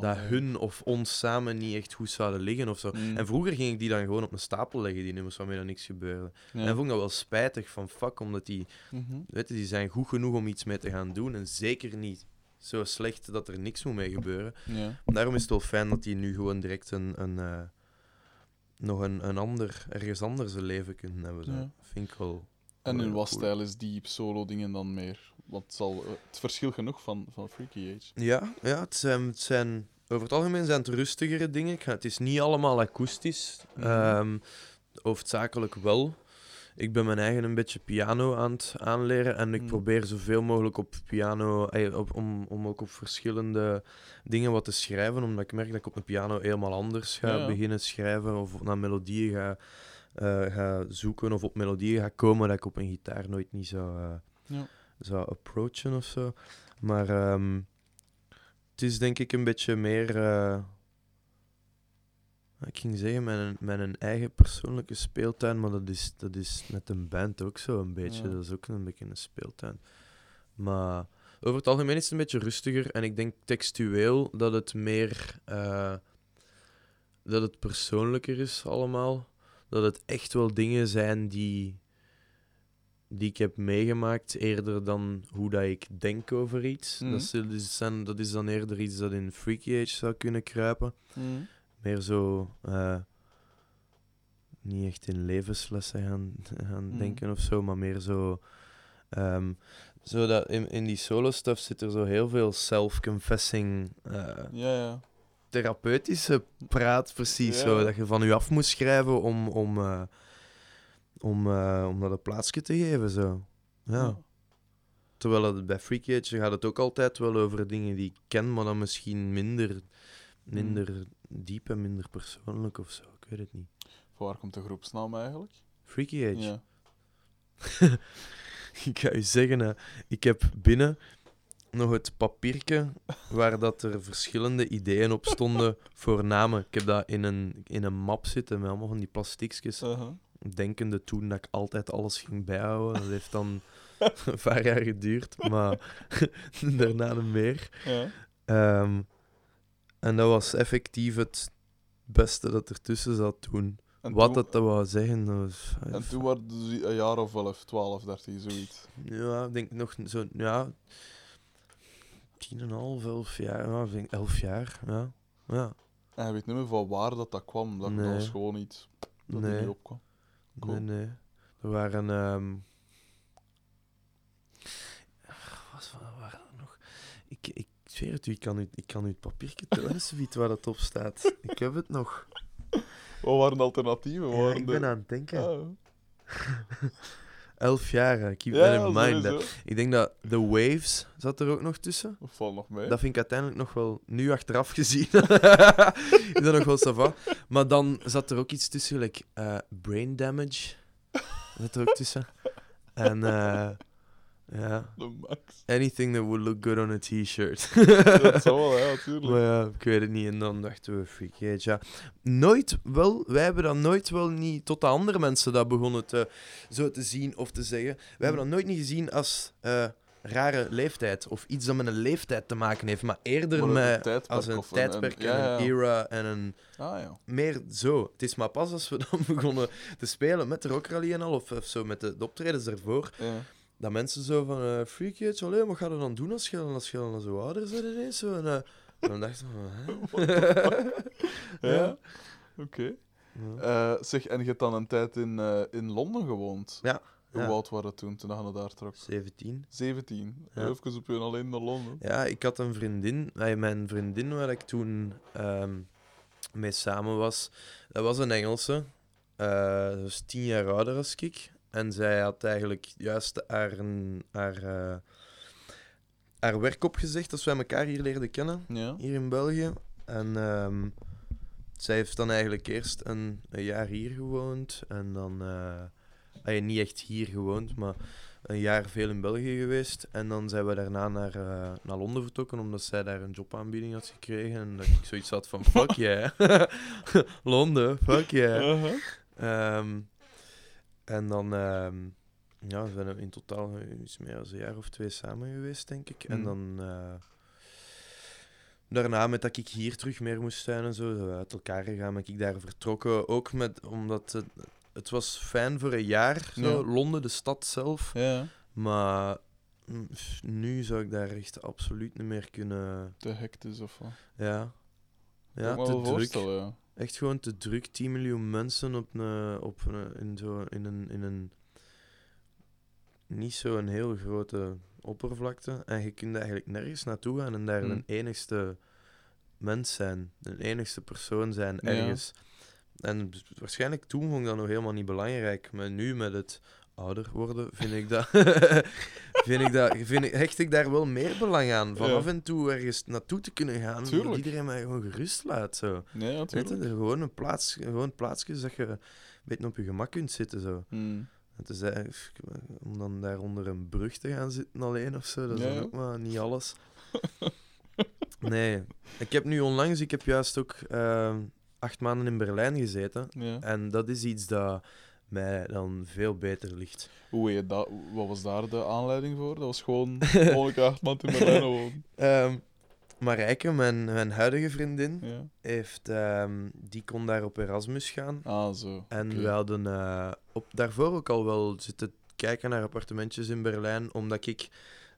Dat hun of ons samen niet echt goed zouden liggen of zo. Mm. En vroeger ging ik die dan gewoon op een stapel leggen, die nummers waarmee er niks gebeurde. Ja. En vond ik dat wel spijtig van fuck, omdat die Mhm. weet je, die zijn goed genoeg om iets mee te gaan doen. En zeker niet zo slecht dat er niks moet mee gebeuren. Ja. Daarom is het wel fijn dat die nu gewoon direct een, een, eh, nog een, een ander, ergens anders een leven kunnen hebben. Zo. Ja. Vind ik wel. En heel wat cool. stijl is die solo-dingen dan meer? Want het, zal, het verschil genoeg van, van Freaky Age. Ja, ja het, zijn, het zijn. Over het algemeen zijn het rustigere dingen. Het is niet allemaal akoestisch. Mhm. Ehm, hoofdzakelijk wel. Ik ben mijn eigen een beetje piano aan het aanleren en ik Mhm. probeer zoveel mogelijk op piano, eh, op, om, om ook op verschillende dingen wat te schrijven, omdat ik merk dat ik op een piano helemaal anders ga Ja, beginnen schrijven of naar melodieën ga, eh, ga zoeken of op melodieën ga komen dat ik op een gitaar nooit niet zou, eh, Ja. zou approachen of zo. Maar ehm, het is denk ik een beetje meer. Ik ging zeggen, met een eigen persoonlijke speeltuin, maar dat is, dat is met een band ook zo een beetje. Ja. Dat is ook een beetje een speeltuin. Maar over het algemeen is het een beetje rustiger en ik denk textueel dat het meer. eh, dat het persoonlijker is allemaal. Dat het echt wel dingen zijn die. die ik heb meegemaakt, eerder dan hoe dat ik denk over iets. Mhm. dat, is, dat is dan, dat is dan eerder iets dat in Freaky Age zou kunnen kruipen. Meer zo. eh, niet echt in levenslessen gaan, gaan Mhm. denken of zo, maar meer zo. ehm, zo dat in, in die solo-stuff zit er zo heel veel self-confessing. eh, Ja, ja. therapeutische praat, precies Ja. zo. Dat je van je af moet schrijven om, om, eh, om, om dat een plaatsje te geven. Zo. Ja. Terwijl het bij Freaky Age gaat het ook altijd wel over dingen die ik ken, maar dan misschien minder, minder diep en minder persoonlijk of zo. Ik weet het niet. Van waar komt de groepsnaam eigenlijk? Freaky Age. Ja. ik ga je zeggen, hè, ik heb binnen nog het papiertje waar dat er verschillende ideeën op stonden voor namen. Ik heb dat in een, in een map zitten met allemaal van die plastiekjes. Uh-huh. Denkende toen dat ik altijd alles ging bijhouden. Dat heeft dan een paar jaar geduurd, maar daarna nog meer. Ja. Ehm, en dat was effectief het beste dat ertussen zat toen. En Wat toen, dat, dat wou zeggen, dat was... En toen waren ze een jaar of 11, 12, 13, zoiets. Ja, ik denk nog zo, ja, tien en een half, elf jaar, ja, ik denk elf jaar, ja. Ja, En je weet niet meer van waar dat, dat kwam. Dat, dat Nee. was gewoon iets dat er nee, niet opkwam. Cool. nee, nee. Er waren, ehm wat wa- waren er nog? Ik, ik zweer het u, ik kan u, ik kan u het papiertje tonen, zoiets waar dat op staat. Ik heb het nog. Wat waren de alternatieven? Wat Ja, waren ik de- ben aan het denken. Ah, Elf jaar, keep ja, that in mind. sowieso. Ik denk dat The Waves zat er ook nog tussen. Dat valt nog mee. Dat vind ik uiteindelijk nog wel, nu achteraf gezien, is dat nog wel sava. Maar dan zat er ook iets tussen, like, eh, brain damage. Zat er ook tussen. En eh, ja, De max. anything that would look good on a t-shirt. dat zou wel, ja, natuurlijk. maar ja, ik weet het niet. En dan dachten we, freak age, ja. Nooit wel, wij hebben dat nooit wel niet, tot de andere mensen dat begonnen te, zo te zien of te zeggen. We hebben dat nooit niet gezien als eh, rare leeftijd of iets dat met een leeftijd te maken heeft, maar eerder een met als een tijdperk een- en ja, een ja. era en een Ah ja. meer zo. Het is maar pas als we dan begonnen te spelen met de Rock Rally en al, of, of zo met de, de optredens ervoor, ja. Dat mensen zo van, eh freak it, allee, wat ga je dan doen als je, als je dan zo ouder bent ineens? Zo, en, eh, en dan dachten we, hè? Ja. Oké. Eh, zeg, en je hebt dan een tijd in, in Londen gewoond. Ja, Hoe ja. oud waren het toen, toen je daar trok? 17. 17. Ja. Even op je alleen naar Londen. Ja, ik had een vriendin, mijn vriendin waar ik toen ehm, mee samen was, dat was een Engelse. Eh dat was tien jaar ouder als ik. En zij had eigenlijk juist haar, haar, eh, haar werk opgezegd als wij elkaar hier leerden kennen, Ja. hier in België. En ehm, zij heeft dan eigenlijk eerst een, een jaar hier gewoond. En dan, eh, ah, niet echt hier gewoond, maar een jaar veel in België geweest. En dan zijn we daarna naar, eh, naar Londen vertrokken, omdat zij daar een jobaanbieding had gekregen. En dat ik zoiets had van, fuck yeah. Londen, fuck yeah. Ehm, en dan, ehm, ja, we zijn in totaal iets meer dan een jaar of twee samen geweest, denk ik. En Mhm. dan, eh, daarna, met dat ik hier terug meer moest zijn en zo, zijn we uit elkaar gegaan, ben ik daar vertrokken. Ook met, omdat het, het was fijn voor een jaar, zo, Ja. Londen, de stad zelf. Ja, Maar mm, nu zou ik daar echt absoluut niet meer kunnen, te hectisch of wat. ja. Ja, te druk. ja. Echt gewoon te druk. 10 miljoen mensen op een, op een, in, zo, in, een, in een. Niet zo'n heel grote oppervlakte. En je kunt eigenlijk nergens naartoe gaan en daar Hmm. een enigste mens zijn. Een enigste persoon zijn Ja. ergens. En waarschijnlijk toen vond ik dat nog helemaal niet belangrijk. Maar nu met het ouder worden vind ik dat. vind ik dat vind ik, hecht ik daar wel meer belang aan. Van Ja. af en toe ergens naartoe te kunnen gaan. Tuurlijk. Iedereen mij gewoon gerust laat. Zo. Nee, Weet je, er gewoon een plaats, gewoon plaatsjes dat je een beetje op je gemak kunt zitten. Zo. Hmm. Het is om dan daar onder een brug te gaan zitten alleen of zo, dat is Ja, ja. ook maar niet alles. Nee, ik heb nu onlangs, ik heb juist ook eh, acht maanden in Berlijn gezeten. Ja. En dat is iets dat mij dan veel beter ligt. Hoe heet dat? Wat was daar de aanleiding voor? Dat was gewoon gewoon acht maanden in Berlijn wonen. Ehm Marijke, mijn, mijn huidige vriendin, Ja. heeft, ehm, die kon daar op Erasmus gaan. Ah, zo. En we hadden eh, op, daarvoor ook al wel zitten kijken naar appartementjes in Berlijn, omdat ik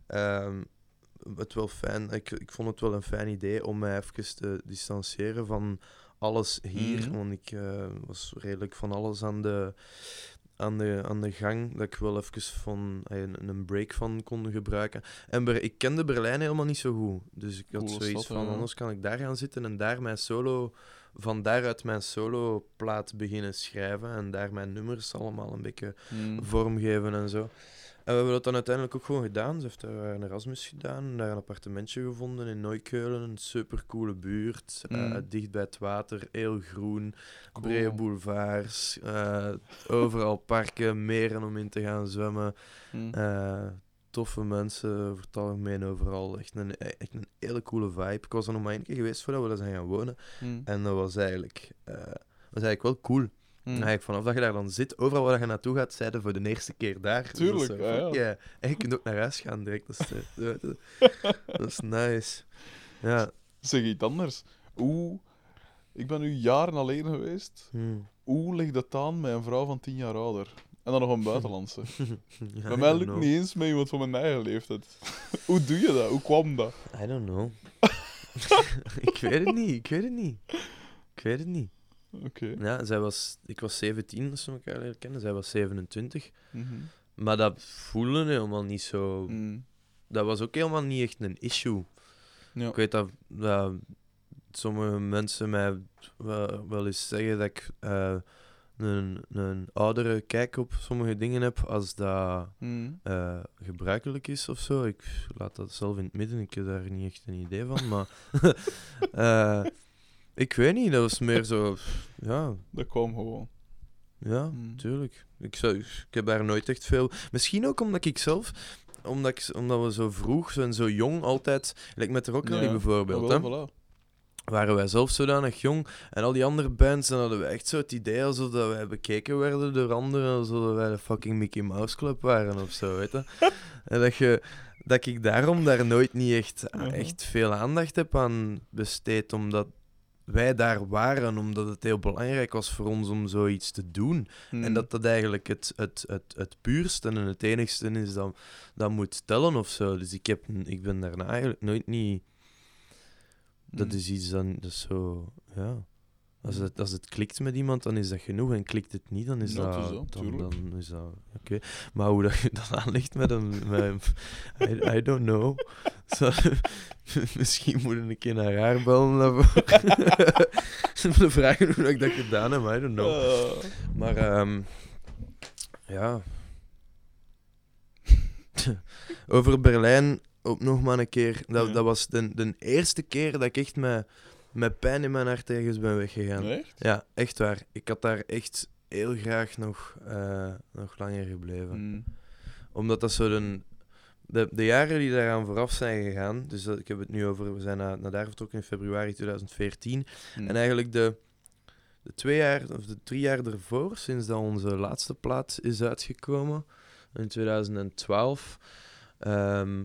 ehm, het wel fijn, ik, ik vond het wel een fijn idee om mij even te distancieren van alles hier. Mhm. Want ik eh, was redelijk van alles aan de, aan, de, aan de gang, dat ik wel even van, eh, een, een break van kon gebruiken. En Ber- ik kende Berlijn helemaal niet zo goed. Dus ik had Coole zoiets stad, van, ja. anders kan ik daar gaan zitten en daar mijn solo van daaruit mijn solo-plaat beginnen schrijven en daar mijn nummers allemaal een beetje Hmm. vormgeven en zo. En we hebben dat dan uiteindelijk ook gewoon gedaan. Ze heeft daar een Erasmus gedaan, daar een appartementje gevonden in Neukölln, een supercoole buurt, eh, Mm. dicht bij het water, heel groen, Cool. brede boulevards, eh, overal parken, meren om in te gaan zwemmen, eh, toffe mensen over het algemeen overal. Echt een, echt een hele coole vibe. Ik was er nog maar één keer geweest voordat we daar zijn gaan wonen. Hmm. En dat was eigenlijk, eh, was eigenlijk wel cool. Eigenlijk vanaf dat je daar dan zit, overal waar je naartoe gaat, zeiden voor de eerste keer daar. Dus Tuurlijk, dat ah, ja. En je kunt ook naar huis gaan direct. Dat is, eh, dat- dat is nice. Ja. Zeg iets anders. Hoe... Ik ben nu jaren alleen geweest. Hm. Hoe ligt het aan met een vrouw van tien jaar ouder? En dan nog een buitenlandse. Ja, Bij mij lukt know. niet eens met iemand van mijn eigen leeftijd. Hoe doe je dat? Hoe kwam dat? I don't know. ik weet het niet, ik weet het niet. Ik weet het niet. Oké. Ja, zij was, ik was 17 als we elkaar leren kennen, zij was 27. Mhm. Maar dat voelde helemaal niet zo. Hmm. Dat was ook helemaal niet echt een issue. Ja. Ik weet dat, dat sommige mensen mij wel, wel eens zeggen dat ik eh, een, een oudere kijk op sommige dingen heb als dat Hmm. eh, gebruikelijk is of zo. Ik laat dat zelf in het midden, ik heb daar niet echt een idee van. Maar eh, ik weet niet, dat was meer zo. Ja, Dat kwam gewoon. ja, Hmm. tuurlijk. Ik, zou, ik heb daar nooit echt veel. Misschien ook omdat ik zelf. Omdat, ik, omdat we zo vroeg zo en zo jong altijd. Like met de Rock Rally Ja, bijvoorbeeld. Ah, hè? voilà. waren wij zelf zodanig jong. En al die andere bands, dan hadden we echt zo het idee alsof dat wij bekeken werden door anderen, alsof wij de fucking Mickey Mouse Club waren of zo, weet je. en dat, je, dat ik daarom daar nooit niet echt, echt veel aandacht heb aan besteed, omdat wij daar waren, omdat het heel belangrijk was voor ons om zoiets te doen. Hmm. En dat dat eigenlijk het, het, het, het puurste en het enigste is dat, dat moet tellen of zo. Dus ik, heb, ik ben daarna eigenlijk nooit niet... Dat Hmm. is iets dan, dat is zo, ja. Als het, als het klikt met iemand, dan is dat genoeg. En klikt het niet, dan is dat. is dan, is dat. Oké. Maar hoe dat je dat aanlegt met een. Met, I, I don't know. Zo, misschien moet ik een keer naar haar bellen. daarvoor. Te vragen hoe ik dat gedaan heb, I don't know. Ah. Maar ehm ja. Over Berlijn ook nog maar een keer. Dat, Ja. dat was de, de eerste keer dat ik echt met, met pijn in mijn hart ergens ben weggegaan. Echt? Ja, echt waar. Ik had daar echt heel graag nog, eh, nog langer gebleven. Hmm. Omdat dat zo de, de, de jaren die daaraan vooraf zijn gegaan, dus dat, ik heb het nu over, we zijn naar, naar daar vertrokken in februari 2014. Hmm. En eigenlijk de, de twee jaar, of de drie jaar ervoor, sinds dat onze laatste plaat is uitgekomen, in 2012. ehm,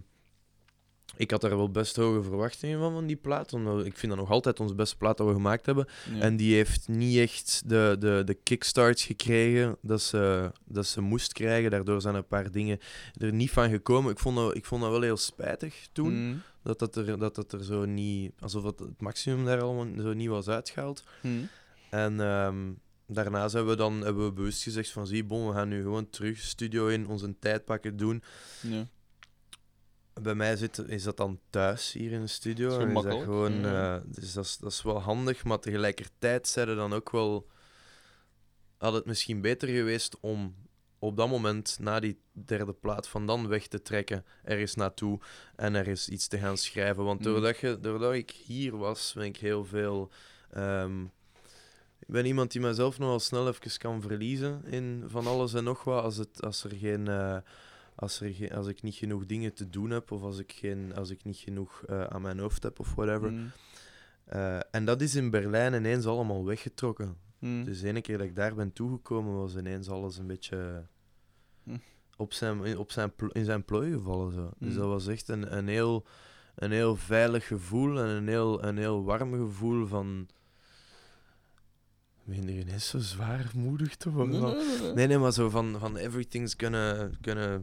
ik had daar wel best hoge verwachtingen van, van die plaat. Omdat ik vind dat nog altijd onze beste plaat dat we gemaakt hebben. Ja. En die heeft niet echt de, de, de kickstarts gekregen dat ze, dat ze moest krijgen. Daardoor zijn een paar dingen er niet van gekomen. Ik vond dat, ik vond dat wel heel spijtig toen. Hmm. Dat, dat, er, dat dat er zo niet... Alsof het, het maximum daar allemaal zo niet was uitgehaald. Hmm. En ehm, daarna zijn we dan, hebben we bewust gezegd van... Zie, bon, we gaan nu gewoon terug studio in, onze tijd pakken, doen. Ja. Bij mij zit, is dat dan thuis hier in de studio. Zo en is dat makkelijk, gewoon, ja. eh, dus dat is, dat is wel handig, maar tegelijkertijd zeiden dan ook wel. Had het misschien beter geweest om op dat moment, na die derde plaat, van dan weg te trekken, ergens naartoe en er eens iets te gaan schrijven. Want Mm. doordat, je, doordat ik hier was, ben ik heel veel. ehm, ben iemand die mezelf nogal snel even kan verliezen in van alles en nog wat. Als, het, als, er geen, eh, als, er als ik niet genoeg dingen te doen heb of als ik, geen, als ik niet genoeg eh, aan mijn hoofd heb of whatever. Mm. Eh, en dat is in Berlijn ineens allemaal weggetrokken. Mm. Dus de ene keer dat ik daar ben toegekomen, was ineens alles een beetje Hm. op zijn, in- op zijn, in zijn plooi gevallen. Zo. Dus dat was echt een, een, heel, een heel veilig gevoel en een heel, een heel warm gevoel van... Ik begin er ineens zo zwaarmoedig te worden. Nee, van- nee, nee, nee. Nee, nee, maar zo van, van everything's gonna, gonna...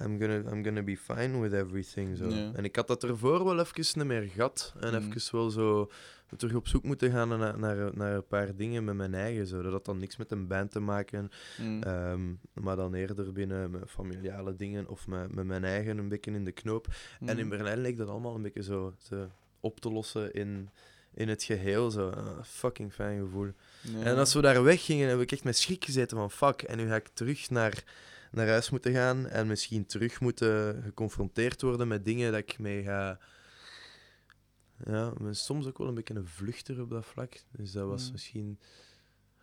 I'm gonna, I'm gonna be fine with everything. Zo. En ik had dat ervoor wel even niet meer gehad. En Mhm. even wel zo terug op zoek moeten gaan naar, naar, naar een paar dingen met mijn eigen. Zo. Dat had dan niks met een band te maken. Mm. ehm, maar dan eerder binnen mijn familiale dingen of met, met mijn eigen een beetje in de knoop. En in Mm. Berlijn leek dat allemaal een beetje zo te, op te lossen in, in het geheel. Zo. Ah, fucking fijn gevoel. En als we daar weggingen, heb ik echt met schrik gezeten van fuck. En nu ga ik terug naar, naar huis moeten gaan en misschien terug moeten geconfronteerd worden met dingen dat ik mee ga. Ja, ik ben soms ook wel een beetje een vluchter op dat vlak. Dus dat was Mm. misschien.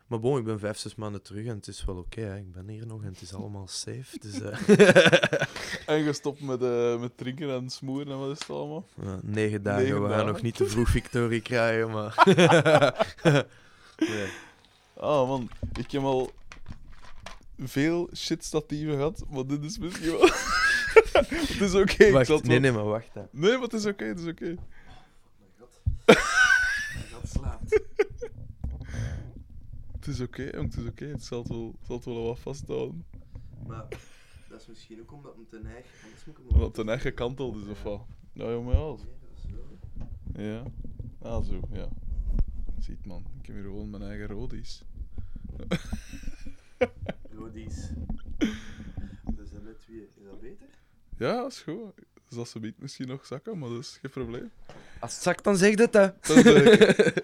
Maar bon, ik ben vijf, zes maanden terug en het is wel oké. ik ben hier nog en het is allemaal safe. Dus, eh, En gestopt met, eh, met drinken en smoeren en wat is het allemaal? ja, negen dagen, Negen we gaan dagen. nog niet te vroeg victorie krijgen, maar. nee. Ah man, ik heb al veel shitstatieven gehad, maar dit is misschien wel... het is oké, ik Wacht, zal het nee, wel- nee, maar wacht. Hè. Nee, maar het is oké, het is oké. Dat slaapt. Het is oké, jong, het is oké. Het zal het wel, het zal het wel wat vasthouden. Maar dat is misschien ook omdat het te neig. Anders moet ik Omdat het een eigen kanteld is of wat. Nou, jongen, ja. Ja. Ah, zo, ja. Ziet man, ik heb hier gewoon mijn eigen rodies. Rodies. Dat zijn net twee. Is dat beter? Ja, dat is goed. Dus dat ze biedt misschien nog zakken, maar dat is geen probleem. Als het zakt, dan zeg dat, hè. Dat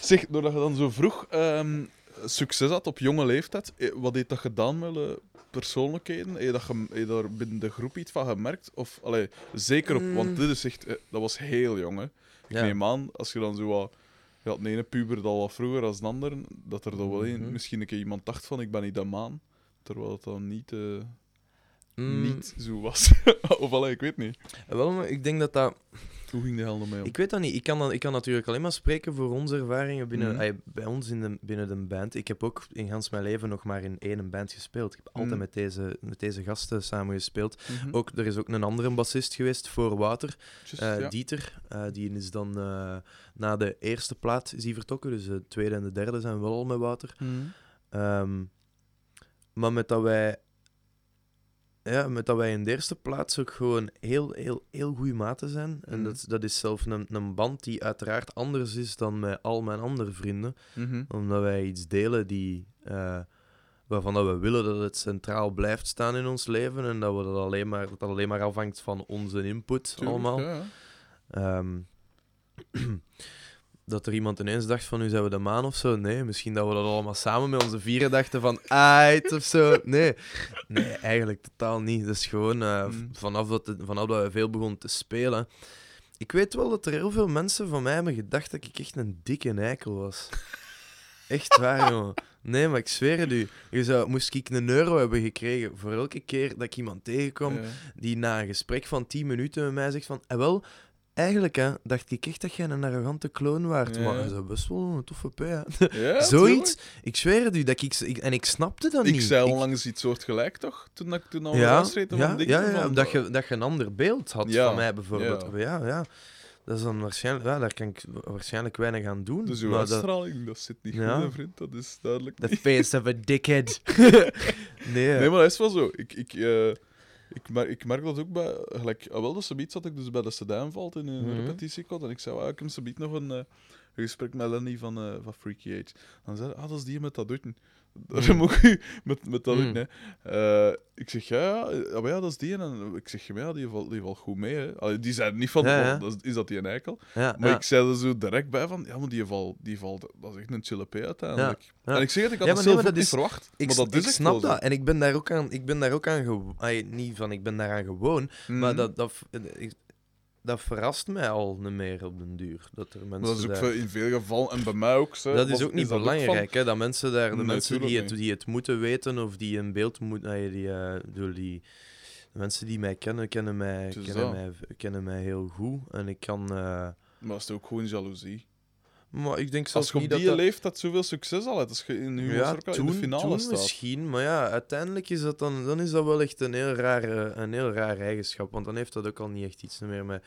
zeg, doordat je dan zo vroeg ehm, succes had op jonge leeftijd, eh, wat heeft dat gedaan met persoonlijkheden? Heb je, dat heb je daar binnen de groep iets van gemerkt? Of, allee, zeker op, want Mm. dit is echt, eh, dat was heel jong, hè. Ik Ja. neem aan, als je dan zo wat... Had de ene puber dat al wat vroeger als de ander, dat er dan wel een, Mhm. misschien een keer iemand dacht van, ik ben niet de maan. Terwijl het dan niet, eh, Mm, niet zo was. of allee, ik weet niet. Wel, maar ik denk dat dat... Hoe ging de hel ermee om? Ik weet dat niet. Ik kan, dan, ik kan natuurlijk alleen maar spreken voor onze ervaringen binnen, Mhm. ay, bij ons in de, binnen de band. Ik heb ook in gans mijn leven nog maar in één band gespeeld. Ik heb altijd Mhm. met, deze, met deze gasten samen gespeeld. Mhm. Ook, er is ook een andere bassist geweest voor Water, Just, eh, ja. Dieter. Eh, die is dan eh, na de eerste plaat is hij vertrokken. Dus de tweede en de derde zijn wel al met Water. Ehm, maar met dat wij... Ja, met dat wij in de eerste plaats ook gewoon heel, heel, heel goede maten zijn. En Mhm. dat, dat is zelf een, een band die uiteraard anders is dan met al mijn andere vrienden. Mhm. Omdat wij iets delen die, eh, waarvan dat we willen dat het centraal blijft staan in ons leven. En dat, we dat, alleen maar, dat alleen maar afhangt van onze input Tuurlijk, allemaal. ja, ja. Dat er iemand ineens dacht van, nu zijn we de maan of zo. Nee, misschien dat we dat allemaal samen met onze vieren dachten van, ait of zo. Nee, nee eigenlijk totaal niet. Dat is gewoon eh, Mm. vanaf, dat vanaf dat we veel begonnen te spelen. Ik weet wel dat er heel veel mensen van mij hebben gedacht dat ik echt een dikke eikel was. Echt waar, jongen. Nee, maar ik zweer het u. Je zou, moest ik een euro hebben gekregen voor elke keer dat ik iemand tegenkwam Ja. die na een gesprek van 10 minuten met mij zegt van... "Eh, wel, eigenlijk hè, dacht ik echt dat jij een arrogante kloon waard. Ja. Maar dat is best wel een toffe p. hè." Ja, Zoiets. Ik zweer het u. Dat ik, ik, en ik snapte dat Ik niet. zei onlangs iets soortgelijk, toch? Toen ik toen al ja, luisterde ja, van dingen ja, ja, van... dat, je, dat je een ander beeld had Ja, van mij bijvoorbeeld. ja. Ja. Ja, Dat is dan waarschijnlijk... Ja, daar kan ik waarschijnlijk weinig aan doen. Dus uw dat, uitstraling, dat zit niet Ja. goed, hè, vriend. Dat is duidelijk the face of a dickhead. nee, Nee, maar dat is wel zo. Ik, ik, eh, ik, merk, ik merk dat ook bij... Gelijk, ah, wel, dat subiet zat ik dus bij de CD valt in een Mhm. repetitiekot. En ik zei, ah, ik heb subiet nog een, eh, een gesprek met Lenny van, eh, van Freaky Age. Dan zei hij, ah, dat is die met dat dutten. Daar moet je met, met dat dutten, hè. Eh, ik zeg, ja, ja, ja, maar ja, dat is die. En ik zeg, ja, die valt, die valt goed mee, hè. Allee, die zei niet van, Ja, ja. dat is, dat die een eikel? ja, Maar ik zei er zo direct bij van, ja, maar die valt, die valt dat is echt een chille P uiteindelijk. En ik zeg het, ik had maar zelf nee, dat niet is- verwacht. Ik, maar dat ik is snap dat. En ik ben daar ook aan, ik ben daar ook aan gewoon. Niet van, ik ben daaraan gewoon. Mhm. Maar dat, dat, ik- dat verrast mij al niet meer op den duur. Dat er mensen Dat is ook daar- in veel gevallen, en bij mij ook. Zo, Dat is ook niet belangrijk, hè? Dat mensen daar, de Nee, mensen die het, niet. die het moeten weten of die een beeld moeten, die, bedoel, die, de mensen die mij kennen, kennen mij, is kennen mij, kennen mij heel goed. En ik kan, eh, Maar dat is ook gewoon jaloezie. Maar ik denk Als zelfs je op niet die dat dat... leeftijd zoveel succes al hebt, als je in Ja, in de finale toen staat. misschien, maar ja, uiteindelijk is dat dan, dan is dat wel echt een heel rare, een heel raar eigenschap, want dan heeft dat ook al niet echt iets meer met,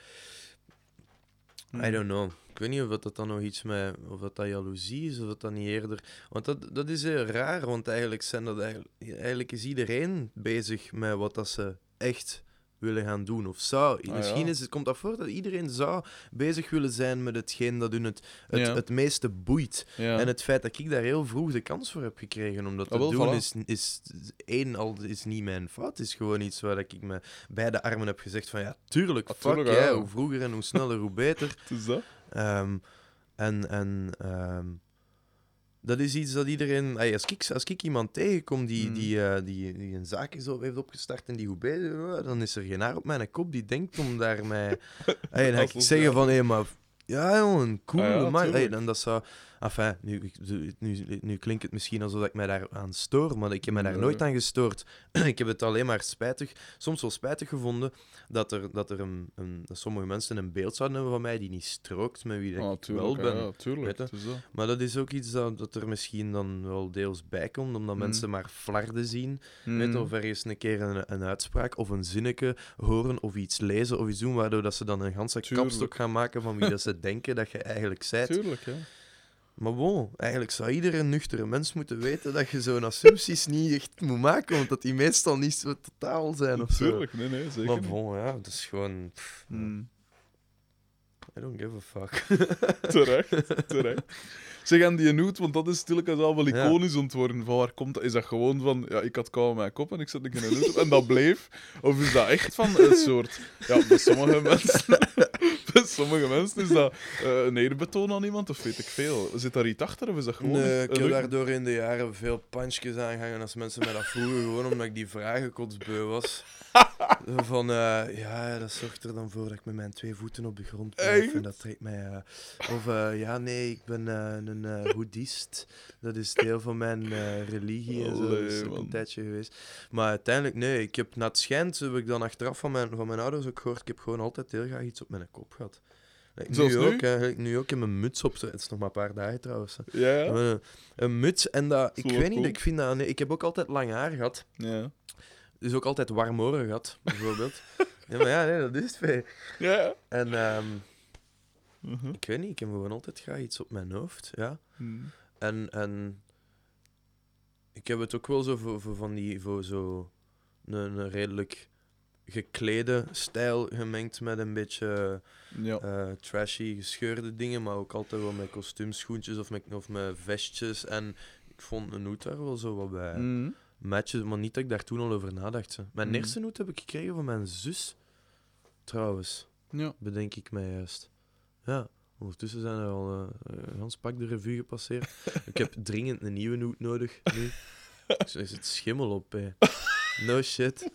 Hmm. I don't know. Ik weet niet of dat dan nog iets met, of dat, dat jaloezie is, of dat dat niet eerder... Want dat, dat is heel raar, want eigenlijk, zijn dat eigenlijk, eigenlijk is iedereen bezig met wat dat ze echt willen gaan doen. Of zou. Ah, Misschien ja. is het, komt dat voor dat iedereen zou bezig willen zijn met hetgeen dat hun het, het, Ja. het meeste boeit. Ja. En het feit dat ik daar heel vroeg de kans voor heb gekregen om dat Ah, te wel, doen, voilà. is, is één, al is niet mijn fout. Het is gewoon iets waar ik me beide armen heb gezegd van ja, tuurlijk, Ah, fuck tuurlijk, jij, hoe vroeger en hoe sneller, hoe beter. Het is dat. Ehm, en en ehm, dat is iets dat iedereen... als, ik, als ik iemand tegenkom die, Mm. die, eh, die, die een zaak is op- heeft opgestart en die goed bezig is, dan is er geen haar op mijn kop die denkt om daar mij... Ey, dan ga ik zeggen van, hé, maar... Ja, jongen, cool, Ah ja, man. Ey, tuurlijk. en dat zou... Enfin, nu, nu, nu klinkt het misschien alsof ik mij daar aan stoor, maar ik heb me daar nooit aan gestoord. ik heb het alleen maar spijtig, soms wel spijtig gevonden, dat er, dat er een, een, dat sommige mensen een beeld zouden hebben van mij die niet strookt met wie Ah, ik tuurlijk, wel ben. Ja, tuurlijk. dat. Maar dat is ook iets dat, dat er misschien dan wel deels bij komt, omdat Mm. mensen maar flarden zien. Mm. Weet of ergens een keer een, een uitspraak of een zinnetje horen of iets lezen of iets doen, waardoor dat ze dan een ganse kapstok gaan maken van wie dat ze denken dat je eigenlijk zijt. Tuurlijk, ja. Maar bon, eigenlijk zou iedere nuchtere mens moeten weten dat je zo'n assumpties niet echt moet maken, want dat die meestal niet zo totaal zijn of zo. Tuurlijk, nee, nee, zeker Maar bon, ja, dat is gewoon... pff, Mm. I don't give a fuck. Terecht, terecht. Zeg aan die nude, want dat is stilletjes al wel iconisch ontworpen. Van waar komt dat? Is dat gewoon van, ja, ik had kou aan mijn kop en ik zet een nude op en dat bleef? Of is dat echt van een soort... Ja, bij sommige mensen... bij sommige mensen is dat eh, een eerbetoon aan iemand, of weet ik veel. Zit daar iets achter, of is dat gewoon... Nee, ik heb daardoor in de jaren veel punchjes aangehangen als mensen mij dat vroegen, gewoon omdat ik die vragen kotsbeu was. Van, eh, ja, dat zorgt er dan voor dat ik met mijn twee voeten op de grond blijf Echt? en dat trekt mij... eh, of, ja, nee, ik ben een eh boeddhist. Dat is deel van mijn eh, religie en zo. Dat is ook man. een tijdje geweest. Maar uiteindelijk, nee, ik heb, na het schijnt, heb ik dan achteraf van mijn, van mijn ouders ook gehoord, ik heb gewoon altijd heel graag iets op mijn kop gehad. Nu nu? ook. Like, nu ook in mijn muts op. Het is nog maar een paar dagen trouwens. Ja, ja. Een, een muts en dat, ik weet niet, cool. ik vind dat, nee, ik heb ook altijd lang haar gehad. Ja. Dus ook altijd warm oren gehad, bijvoorbeeld. ja, maar ja, nee, dat is het. Ja. En Mhm. ik weet niet, ik heb gewoon altijd graag iets op mijn hoofd, ja. Mm. En, en ik heb het ook wel zo voor, voor van die, voor zo een, een redelijk geklede stijl gemengd met een beetje Ja. eh, trashy, gescheurde dingen, maar ook altijd wel met kostuumschoentjes of met, of met vestjes. En ik vond een hoed daar wel zo wat bij Mm. matchen, maar niet dat ik daar toen al over nadacht. Mijn Mhm. eerste hoed heb ik gekregen van mijn zus, trouwens, Ja. bedenk ik mij juist. Ja, ondertussen zijn er al eh, een gans pak de revue gepasseerd. ik heb dringend een nieuwe hoed nodig nu. Is het schimmel op, hè. No shit.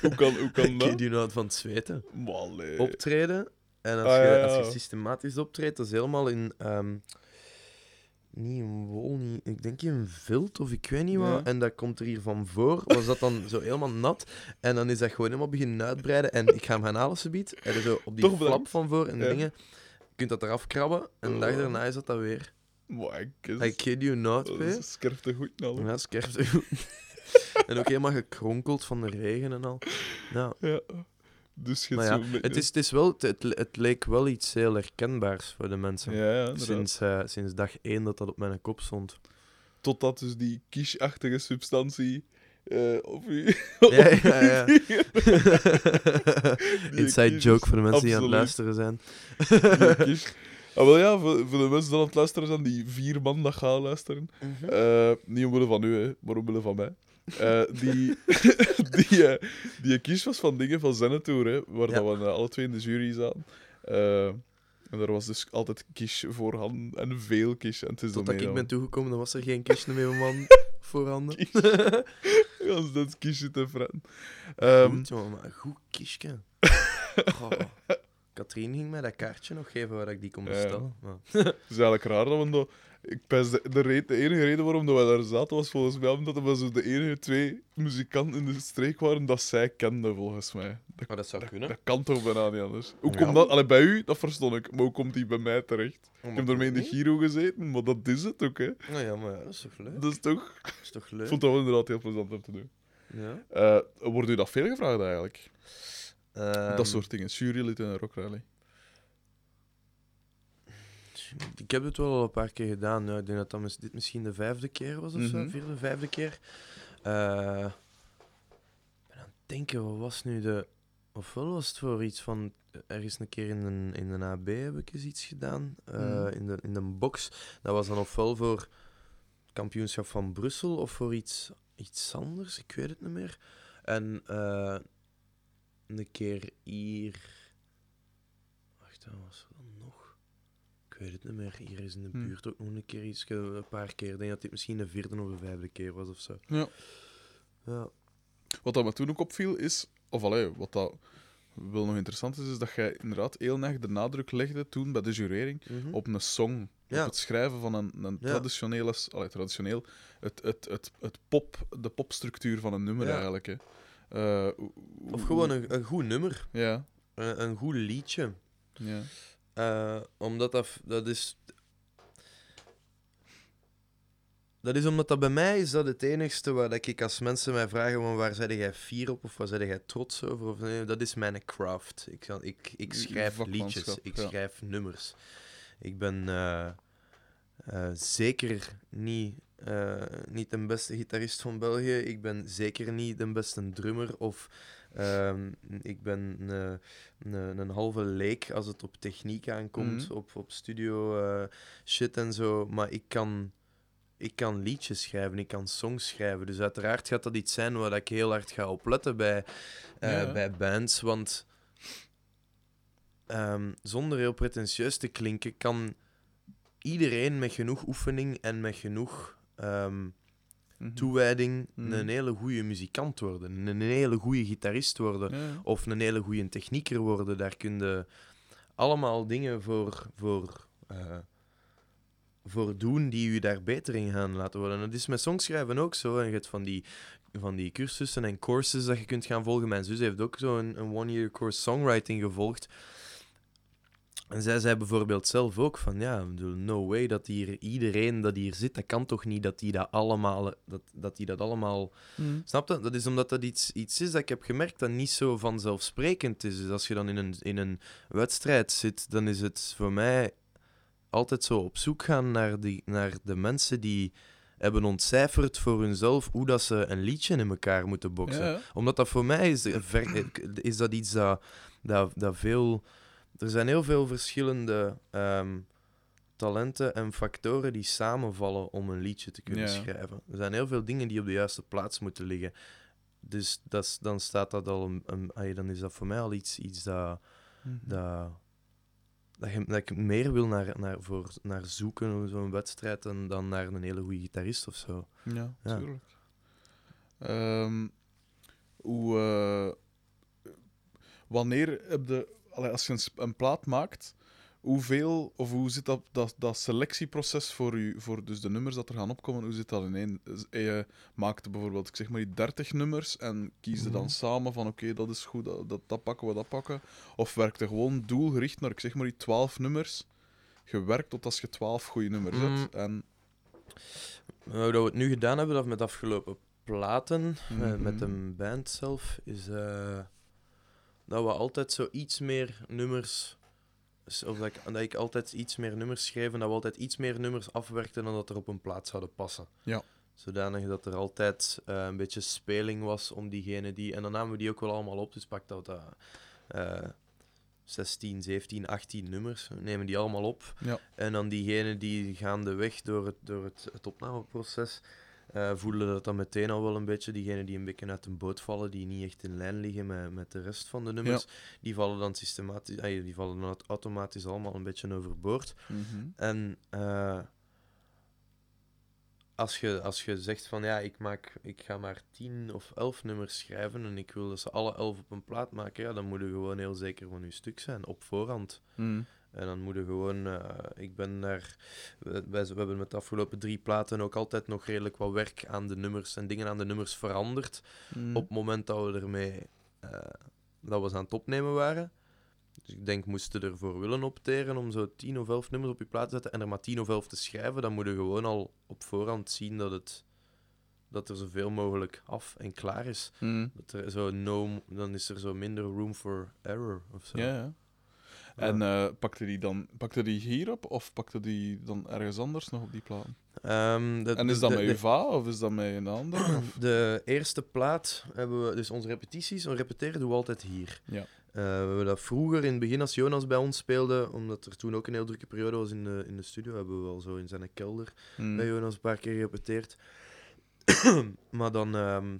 Hoe kan, hoe kan Ik dat? die nou van het zweten. Optreden. En als, Ah, je, ja, als je systematisch optreedt, dat is helemaal in. ehm, niet in wol, niet, ik denk in vilt of ik weet niet wat. Ja. En dat komt er hier van voor. Was dat dan zo helemaal nat? En dan is dat gewoon helemaal beginnen uitbreiden. En ik ga hem gaan halen, subiet. En dan zo op die Toch flap van voor en Ja. dingen. Je kunt dat eraf krabben. En de dag Oh. daarna is dat dat weer. Ik I kid you not, Dat P. is scherp te goed nou. Ja, scherp. en ook helemaal gekronkeld van de regen en al. Nou, Ja. Dus je maar hebt ja, zo het, is, het, is wel, het, het, leek wel iets heel herkenbaars voor de mensen. Ja, ja, sinds, eh, sinds dag één dat dat op mijn kop stond. Totdat dus die kiesachtige substantie eh op je... Ja, ja, ja. Inside joke voor de mensen die aan het luisteren zijn. Ah, wel ja, voor, voor de mensen die aan het luisteren zijn, die vier man dat gaan luisteren. Eh, niet omwille van u, hè, maar omwille van mij. Eh, die, die, eh, die kies was van dingen van Zenetour, hè, waar Ja. dat we eh, alle twee in de jury zaten. En er was dus altijd kies voorhanden en veel kies. En het is Totdat ik dan- ben toegekomen, dan was er geen kistje meer man voorhanden. Als dat kiesje te fretten. Ehm, Goed, jongen, maar goed kistje. Goh. Katrien ging mij dat kaartje nog geven waar ik die kon Ja. bestellen. Maar- Het is eigenlijk raar dat we dat... Ik de, de, enige reden waarom dat wij daar zaten was volgens mij omdat we zo de enige twee muzikanten in de streek waren dat zij kenden, volgens mij. Dat, Maar dat zou kunnen. dat kan toch bijna niet anders? Hoe Ja. komt dat? Allee, bij u, dat verstond ik. Maar hoe komt die bij mij terecht? Oh, Ik heb ermee in de Giro gezeten, maar dat is het ook, hè. Nou ja, maar ja, dat is toch leuk? Dat is toch... Dat is toch Ik leuk? vond dat wel inderdaad heel plezant om te doen. Ja. Eh wordt u dat veel gevraagd, eigenlijk? Ehm, dat soort dingen. Jurylid in een rockrally. Ik heb het wel al een paar keer gedaan. Ja, ik denk dat dat dit misschien de vijfde keer was of zo. Mhm. Vierde, vijfde keer. Eh, ik ben aan het denken, wat was nu de... Ofwel was het voor iets van... Ergens een keer in een, in een AB heb ik eens iets gedaan. eh, Mhm. in, de, in de box. Dat was dan ofwel voor het kampioenschap van Brussel of voor iets, iets anders. Ik weet het niet meer. En eh, een keer hier... Wacht, wat was er dan nog? Ik weet het niet meer. Hier is in de Hm. buurt ook nog een keer iets. Een paar keer. Ik denk dat dit misschien de vierde of de vijfde keer was of zo. Ja. Ja. Wat dat me toen ook opviel is, of allee, wat dat wel nog interessant is, is dat jij inderdaad heel erg de nadruk legde toen bij de jurering Mhm. op een song. Ja. Op het schrijven van een, een Ja. traditionele, allee, traditioneel, het, het, het, het pop, de popstructuur van een nummer Ja. eigenlijk. Hè. Eh, Of gewoon een, een goed nummer. Ja, Een, een goed liedje. ja. Eh, omdat dat, dat is. Dat is omdat dat bij mij is dat het enigste waar dat ik als mensen mij vragen: van waar ben jij fier op of waar ben jij trots over? Of, nee, dat is mijn craft. Ik, kan- ik, ik schrijf liedjes, ik ja. schrijf nummers. Ik ben eh, zeker niet, eh, niet de beste gitarist van België. Ik ben zeker niet de beste drummer of. ehm, ik ben een, een, een halve leek als het op techniek aankomt, Mhm. op, op studio eh, shit en zo. Maar ik kan, ik kan liedjes schrijven, ik kan songs schrijven. Dus uiteraard gaat dat iets zijn waar ik heel hard ga opletten bij, eh, Ja. bij bands. Want ehm, zonder heel pretentieus te klinken, kan iedereen met genoeg oefening en met genoeg Mhm. toewijding Mhm. een hele goede muzikant worden. Een hele goede gitarist worden. Ja. Of een hele goede technieker worden. Daar kun je allemaal dingen voor, voor, eh, voor doen die je daar beter in gaan laten worden. Dat is met songschrijven ook zo. En je hebt van die, van die cursussen en courses dat je kunt gaan volgen. Mijn zus heeft ook zo een, een one-year course songwriting gevolgd. En zij zei bijvoorbeeld zelf ook van, ja, no way dat hier iedereen dat hier zit, dat kan toch niet dat die dat allemaal, dat, dat, die dat allemaal Mhm. Snap je? Dat is omdat dat iets, iets is dat ik heb gemerkt dat niet zo vanzelfsprekend is. Dus als je dan in een, in een wedstrijd zit, dan is het voor mij altijd zo op zoek gaan naar, die, naar de mensen die hebben ontcijferd voor hunzelf hoe dat ze een liedje in elkaar moeten boksen. Ja, ja. Omdat dat voor mij is, is dat iets dat, dat, dat veel... Er zijn heel veel verschillende ehm, talenten en factoren die samenvallen om een liedje te kunnen Ja. schrijven. Er zijn heel veel dingen die op de juiste plaats moeten liggen. Dus dat dan staat dat al een, een- dan is dat voor mij al iets, iets dat, Mhm. dat, dat, je- dat ik meer wil naar, naar, voor, naar zoeken, zo'n wedstrijd, dan, dan naar een hele goede gitarist of zo. Ja, Ja. tuurlijk. Ehm, hoe, eh, wanneer heb je, allee, als je een, plaat maakt, hoeveel of hoe zit dat, dat, dat selectieproces voor, u, voor dus de nummers dat er gaan opkomen, hoe zit dat ineen? Dus, eh, Je maakt bijvoorbeeld, ik zeg maar, die 30 nummers en kies je dan Mhm. samen van oké, dat is goed, dat, dat, dat pakken we, dat pakken. Of werkt er gewoon doelgericht naar, ik zeg maar, die 12 nummers, gewerkt tot als je 12 goede nummers Mm. hebt. En, Nou, dat we het nu gedaan hebben, dat met afgelopen platen, eh, Mhm. met een band zelf, is eh, dat we altijd zo iets meer nummers, of dat ik, dat ik altijd iets meer nummers schreef en dat we altijd iets meer nummers afwerkten dan dat er op een plaat zouden passen. Ja. Zodanig dat er altijd eh, een beetje speling was om diegene die... En dan namen we die ook wel allemaal op, dus pak dat... eh, 16, 17, 18 nummers. We nemen die allemaal op. Ja. En dan diegenen die gaandeweg door het, door het, het opnameproces eh, voelen dat dan meteen al wel een beetje. Diegenen die een beetje uit een boot vallen, die niet echt in lijn liggen met, met de rest van de nummers, die vallen dan systematisch, ah, die vallen dan automatisch allemaal een beetje overboord. Mhm. En eh, als je, als je zegt van ja, ik, maak, ik ga maar tien of elf nummers schrijven en ik wil dat ze alle elf op een plaat maken, ja, dan moet je gewoon heel zeker van je stuk zijn, op voorhand. Mm. En dan moet je gewoon, eh, ik ben daar, we, wij- we hebben met de afgelopen drie platen ook altijd nog redelijk wat werk aan de nummers en dingen aan de nummers veranderd. Mm. Op het moment dat we ermee, eh, dat we ze aan het opnemen waren. Dus ik denk, moesten ervoor willen opteren om zo tien of elf nummers op je plaat te zetten en er maar tien of elf te schrijven, dan moet je gewoon al op voorhand zien dat, het, dat er zoveel mogelijk af en klaar is. Mm. Dat er zo no, dan is er zo minder room for error of zo. Ja, ja. En eh, pakte die dan pakte die hierop of pakte die dan ergens anders nog op die plaat? Ehm, de- En is de- dat de- met de- uw va of is dat met een ander? Of? De eerste plaat hebben we, dus onze repetities, we repeteren doen we altijd hier. Ja. Eh, we hebben dat vroeger in het begin als Jonas bij ons speelde, omdat er toen ook een heel drukke periode was in de, in de studio, hebben we wel zo in zijn kelder Mm. bij Jonas een paar keer gerepeteerd. maar dan, ehm,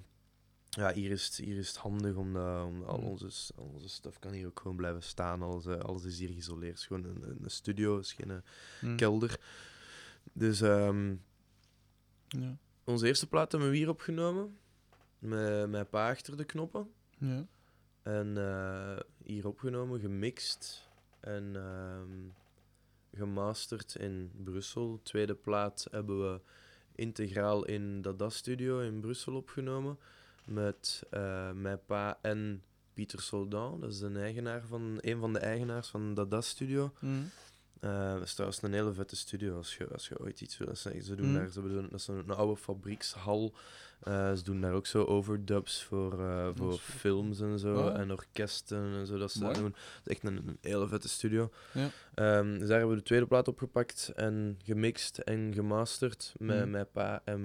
ja, hier is, het, hier is het handig omdat om al, Mm. onze, al onze stuff kan hier ook gewoon blijven staan. Alles, eh, alles is hier geïsoleerd. Het is gewoon een, een studio, het is geen eh, Mm. kelder. Dus ehm, Ja. onze eerste plaat hebben we hier opgenomen. Met mijn pa achter de knoppen. Ja. En eh, hier opgenomen, gemixt en ehm, gemasterd in Brussel. Tweede plaat hebben we integraal in Dada Studio in Brussel opgenomen. Met eh, mijn pa en Pieter Soldan. Dat is de eigenaar van, een van de eigenaars van Dada Studio. Mm. Eh, dat is trouwens een hele vette studio als je, als je ooit iets wil. Ze, doen Mm. daar, ze doen, dat is een, een oude fabriekshal. Eh, ze doen daar ook zo overdubs voor, eh, voor films en zo. Oh. En orkesten en zo. Dat ze doen. Het is echt een, een hele vette studio. Ja. Ehm, dus daar hebben we de tweede plaat opgepakt en gemixt en gemasterd. Met Mm. mijn pa en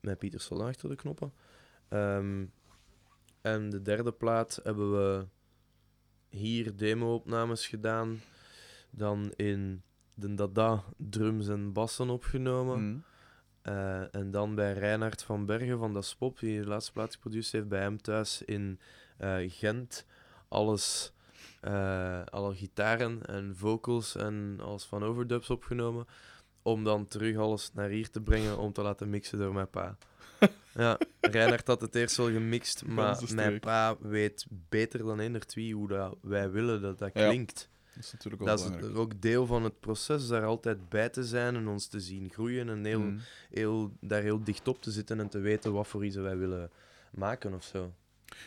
met Pieter Soldaat achter de knoppen. Ehm, en de derde plaat hebben we hier demo-opnames gedaan. Dan in de Dada drums en bassen opgenomen. Mm. Eh, en dan bij Reinhard van Bergen van Das Pop, die de laatste plaat geproduceerd heeft, bij hem thuis in eh, Gent. Alles, eh, alle gitaren en vocals en alles van overdubs opgenomen. Om dan terug alles naar hier te brengen om te laten mixen door mijn pa. Ja, Reinhard had het eerst wel gemixt, maar mijn pa weet beter dan eender twee hoe dat wij willen dat dat Ja. klinkt. Dat is natuurlijk wel Dat is ook deel van het proces, daar altijd bij te zijn en ons te zien groeien en heel, Mm. heel, daar heel dicht op te zitten en te weten wat voor iets wij willen maken of zo.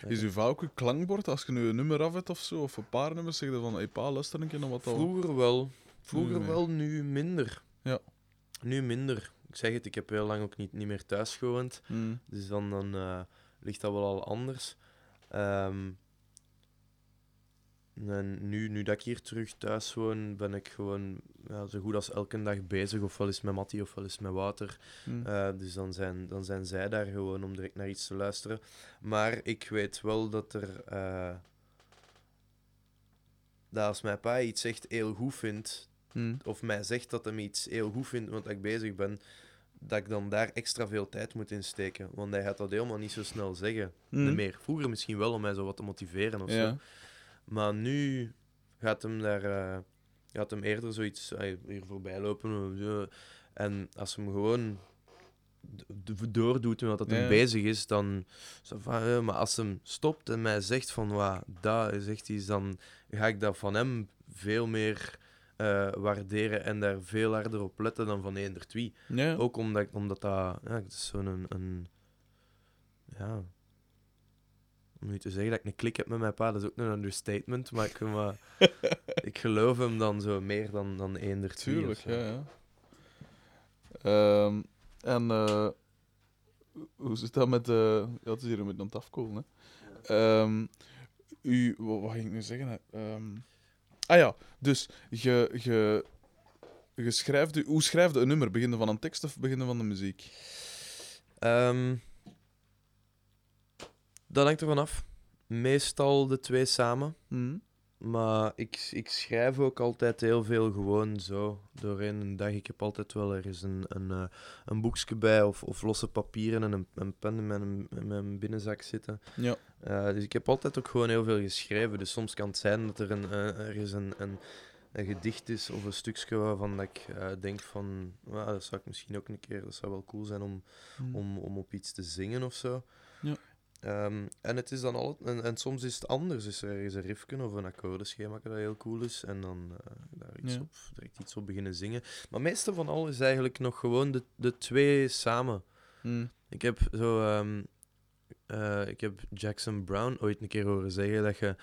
Is uw vrouw ook een klankbord? Als je nu een nummer af hebt of zo, of een paar nummers, zeg je van, hey pa, luister een keer naar wat dat... Vroeger wel, vroeger Nu wel, nu minder. Ja. Nu minder. Ik zeg het, ik heb heel lang ook niet, niet meer thuis gewoond, Mm. dus dan, dan eh, ligt dat wel al anders. Ehm, en nu, nu dat ik hier terug thuis woon, ben ik gewoon ja, zo goed als elke dag bezig, ofwel is met Mattie ofwel is met Wouter. Mm. Eh, dus dan zijn, dan zijn zij daar gewoon om direct naar iets te luisteren. Maar ik weet wel dat er. eh, dat als mijn pa iets echt heel goed vindt, Mm. of mij zegt dat hij iets heel goed vindt want ik bezig ben, dat ik dan daar extra veel tijd moet in steken. Want hij gaat dat helemaal niet zo snel zeggen. Mm. Niet meer. Vroeger misschien wel om mij zo wat te motiveren of zo. Ja. Maar nu gaat hem daar eh, gaat hem eerder zoiets eh, hier voorbij lopen. zo. En als hem gewoon doordoet met wat dat Ja. hem bezig is, dan. Van, eh, maar als hem stopt en mij zegt van wat dat is echt iets, dan ga ik dat van hem veel meer eh, waarderen en daar veel harder op letten dan van eender twee. Ja. Ook omdat, omdat dat, ja, het is zo'n een, een, ja, om nu te zeggen dat ik een klik heb met mijn pa, dat is ook een understatement, maar ik, maar, ik geloof hem dan zo meer dan, dan eender twee. Tuurlijk, ja, ja. Ehm, en eh, hoe zit dat met de... Ja, het is hier met aan het afkoelen, hè. Ehm, u... Wat, wat ging ik nu zeggen? hè? Ah ja, dus je... je je schrijft, hoe schrijft je een nummer? Beginnen van een tekst of beginnen van de muziek? Ehm, dat hangt ervan af. Meestal de twee samen. Hm? Maar ik, ik schrijf ook altijd heel veel gewoon zo doorheen een dag. Ik heb altijd wel ergens een, een, eh, een boekje bij of, of losse papieren en een, een pen in mijn, in mijn binnenzak zitten. Ja. Eh, dus ik heb altijd ook gewoon heel veel geschreven. Dus soms kan het zijn dat er een, eh, er is een, een, een gedicht is of een stukje waarvan dat ik denk van, "Wauw, dat zou ik misschien ook een keer, dat zou wel cool zijn om, Mm. om, om op iets te zingen of zo. Ja. Ehm, en het is dan al, en, en soms is het anders. Is er ergens een riffje of een akkoordenschema dat heel cool is. En dan eh, daar iets Ja. op, direct iets op beginnen zingen. Maar meeste van al is eigenlijk nog gewoon de, de twee samen. Mm. Ik heb zo. ehm, eh, ik heb Jackson Brown ooit een keer horen zeggen dat je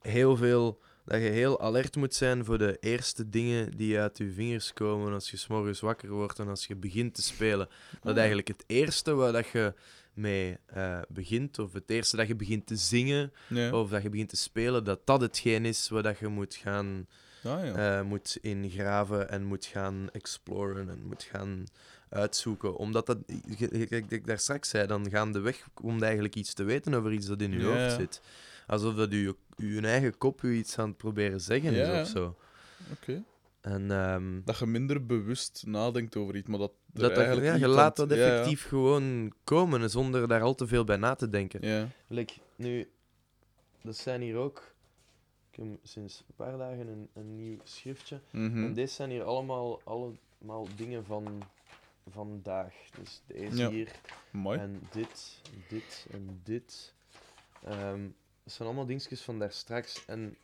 heel veel. Dat je heel alert moet zijn voor de eerste dingen die uit je vingers komen als je 's morgens wakker wordt en als je begint te spelen. Dat Ah. eigenlijk het eerste waar dat je mee eh, begint, of het eerste dat je begint te zingen, Ja. of dat je begint te spelen, dat dat hetgeen is waar dat je moet gaan Ah, ja. eh, moet ingraven en moet gaan exploren en moet gaan uitzoeken. Omdat dat, ik, ik daar straks zei, dan gaandeweg komt eigenlijk iets te weten over iets dat in je Ja, hoofd zit. Alsof dat je, je eigen kop je iets aan het proberen zeggen is of zo. Oké. En ehm, Dat je minder bewust nadenkt over iets, maar dat, dat, dat, eigenlijk ja, je laat dat het- ja, ja. effectief gewoon komen zonder daar al te veel bij na te denken. Ja. Like, nu, dat zijn hier ook. Ik heb sinds een paar dagen een, een nieuw schriftje. Mhm. En deze zijn hier allemaal, allemaal dingen van vandaag. Dus deze hier Mooi. en dit, dit en dit. Ehm dat zijn allemaal dingetjes van daar straks. En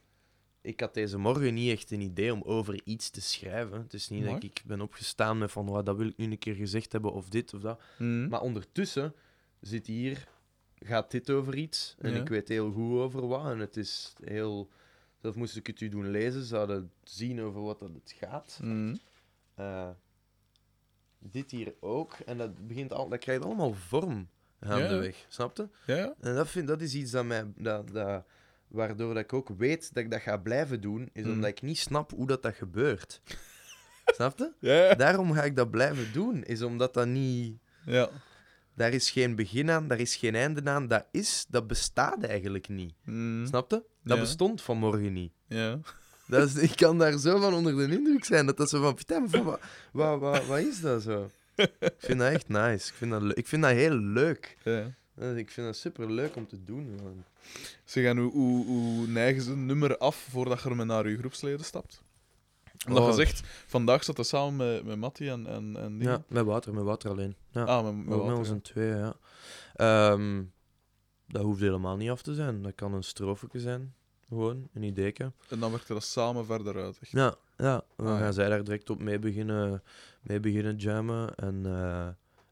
ik had deze morgen niet echt een idee om over iets te schrijven. Het is niet dat ik ben opgestaan met van "Wa, dat wil ik nu een keer gezegd hebben of dit of dat. Mhm. Maar ondertussen zit hier, gaat dit over iets. En Ja. ik weet heel goed over wat. En het is heel. Zelf moest ik het u doen lezen, zouden zien over wat dat het gaat. Mhm. Eh, dit hier ook. En dat, begint al, dat krijgt allemaal vorm gaandeweg. Snap je? Ja, ja. En dat, vind, dat is iets dat mij, dat, dat, waardoor dat ik ook weet dat ik dat ga blijven doen, is Mm. omdat ik niet snap hoe dat, dat gebeurt. snap je? Ja, ja. Daarom ga ik dat blijven doen, is omdat dat niet... ja. Daar is geen begin aan, daar is geen einde aan. Dat is, dat bestaat eigenlijk niet. Mhm. Snap je? Dat Ja. bestond vanmorgen niet. Ja. Dat is, ik kan daar zo van onder de indruk zijn. Dat dat zo van, wat, wat, wat, wat is dat zo? Ik vind dat echt nice. Ik vind dat, ik vind dat heel leuk. ja. Eh, Ik vind dat super leuk om te doen. man. Zeg, en hoe, hoe, hoe neigen ze een nummer af voordat je ermee naar je groepsleden stapt? Omdat Oh. je zegt, vandaag zat hij samen met, met Mattie en, en, en dingen. Ja, met water, met water alleen. Ja. Ah, met, met met, ons ja. twee, ja. Ehm, dat hoeft helemaal niet af te zijn. Dat kan een strofeke zijn. Gewoon, een ideeke. En dan werkt dat samen verder uit. echt. Ja, ja. dan Ah, ja. gaan zij daar direct op mee beginnen, mee beginnen jammen. En eh,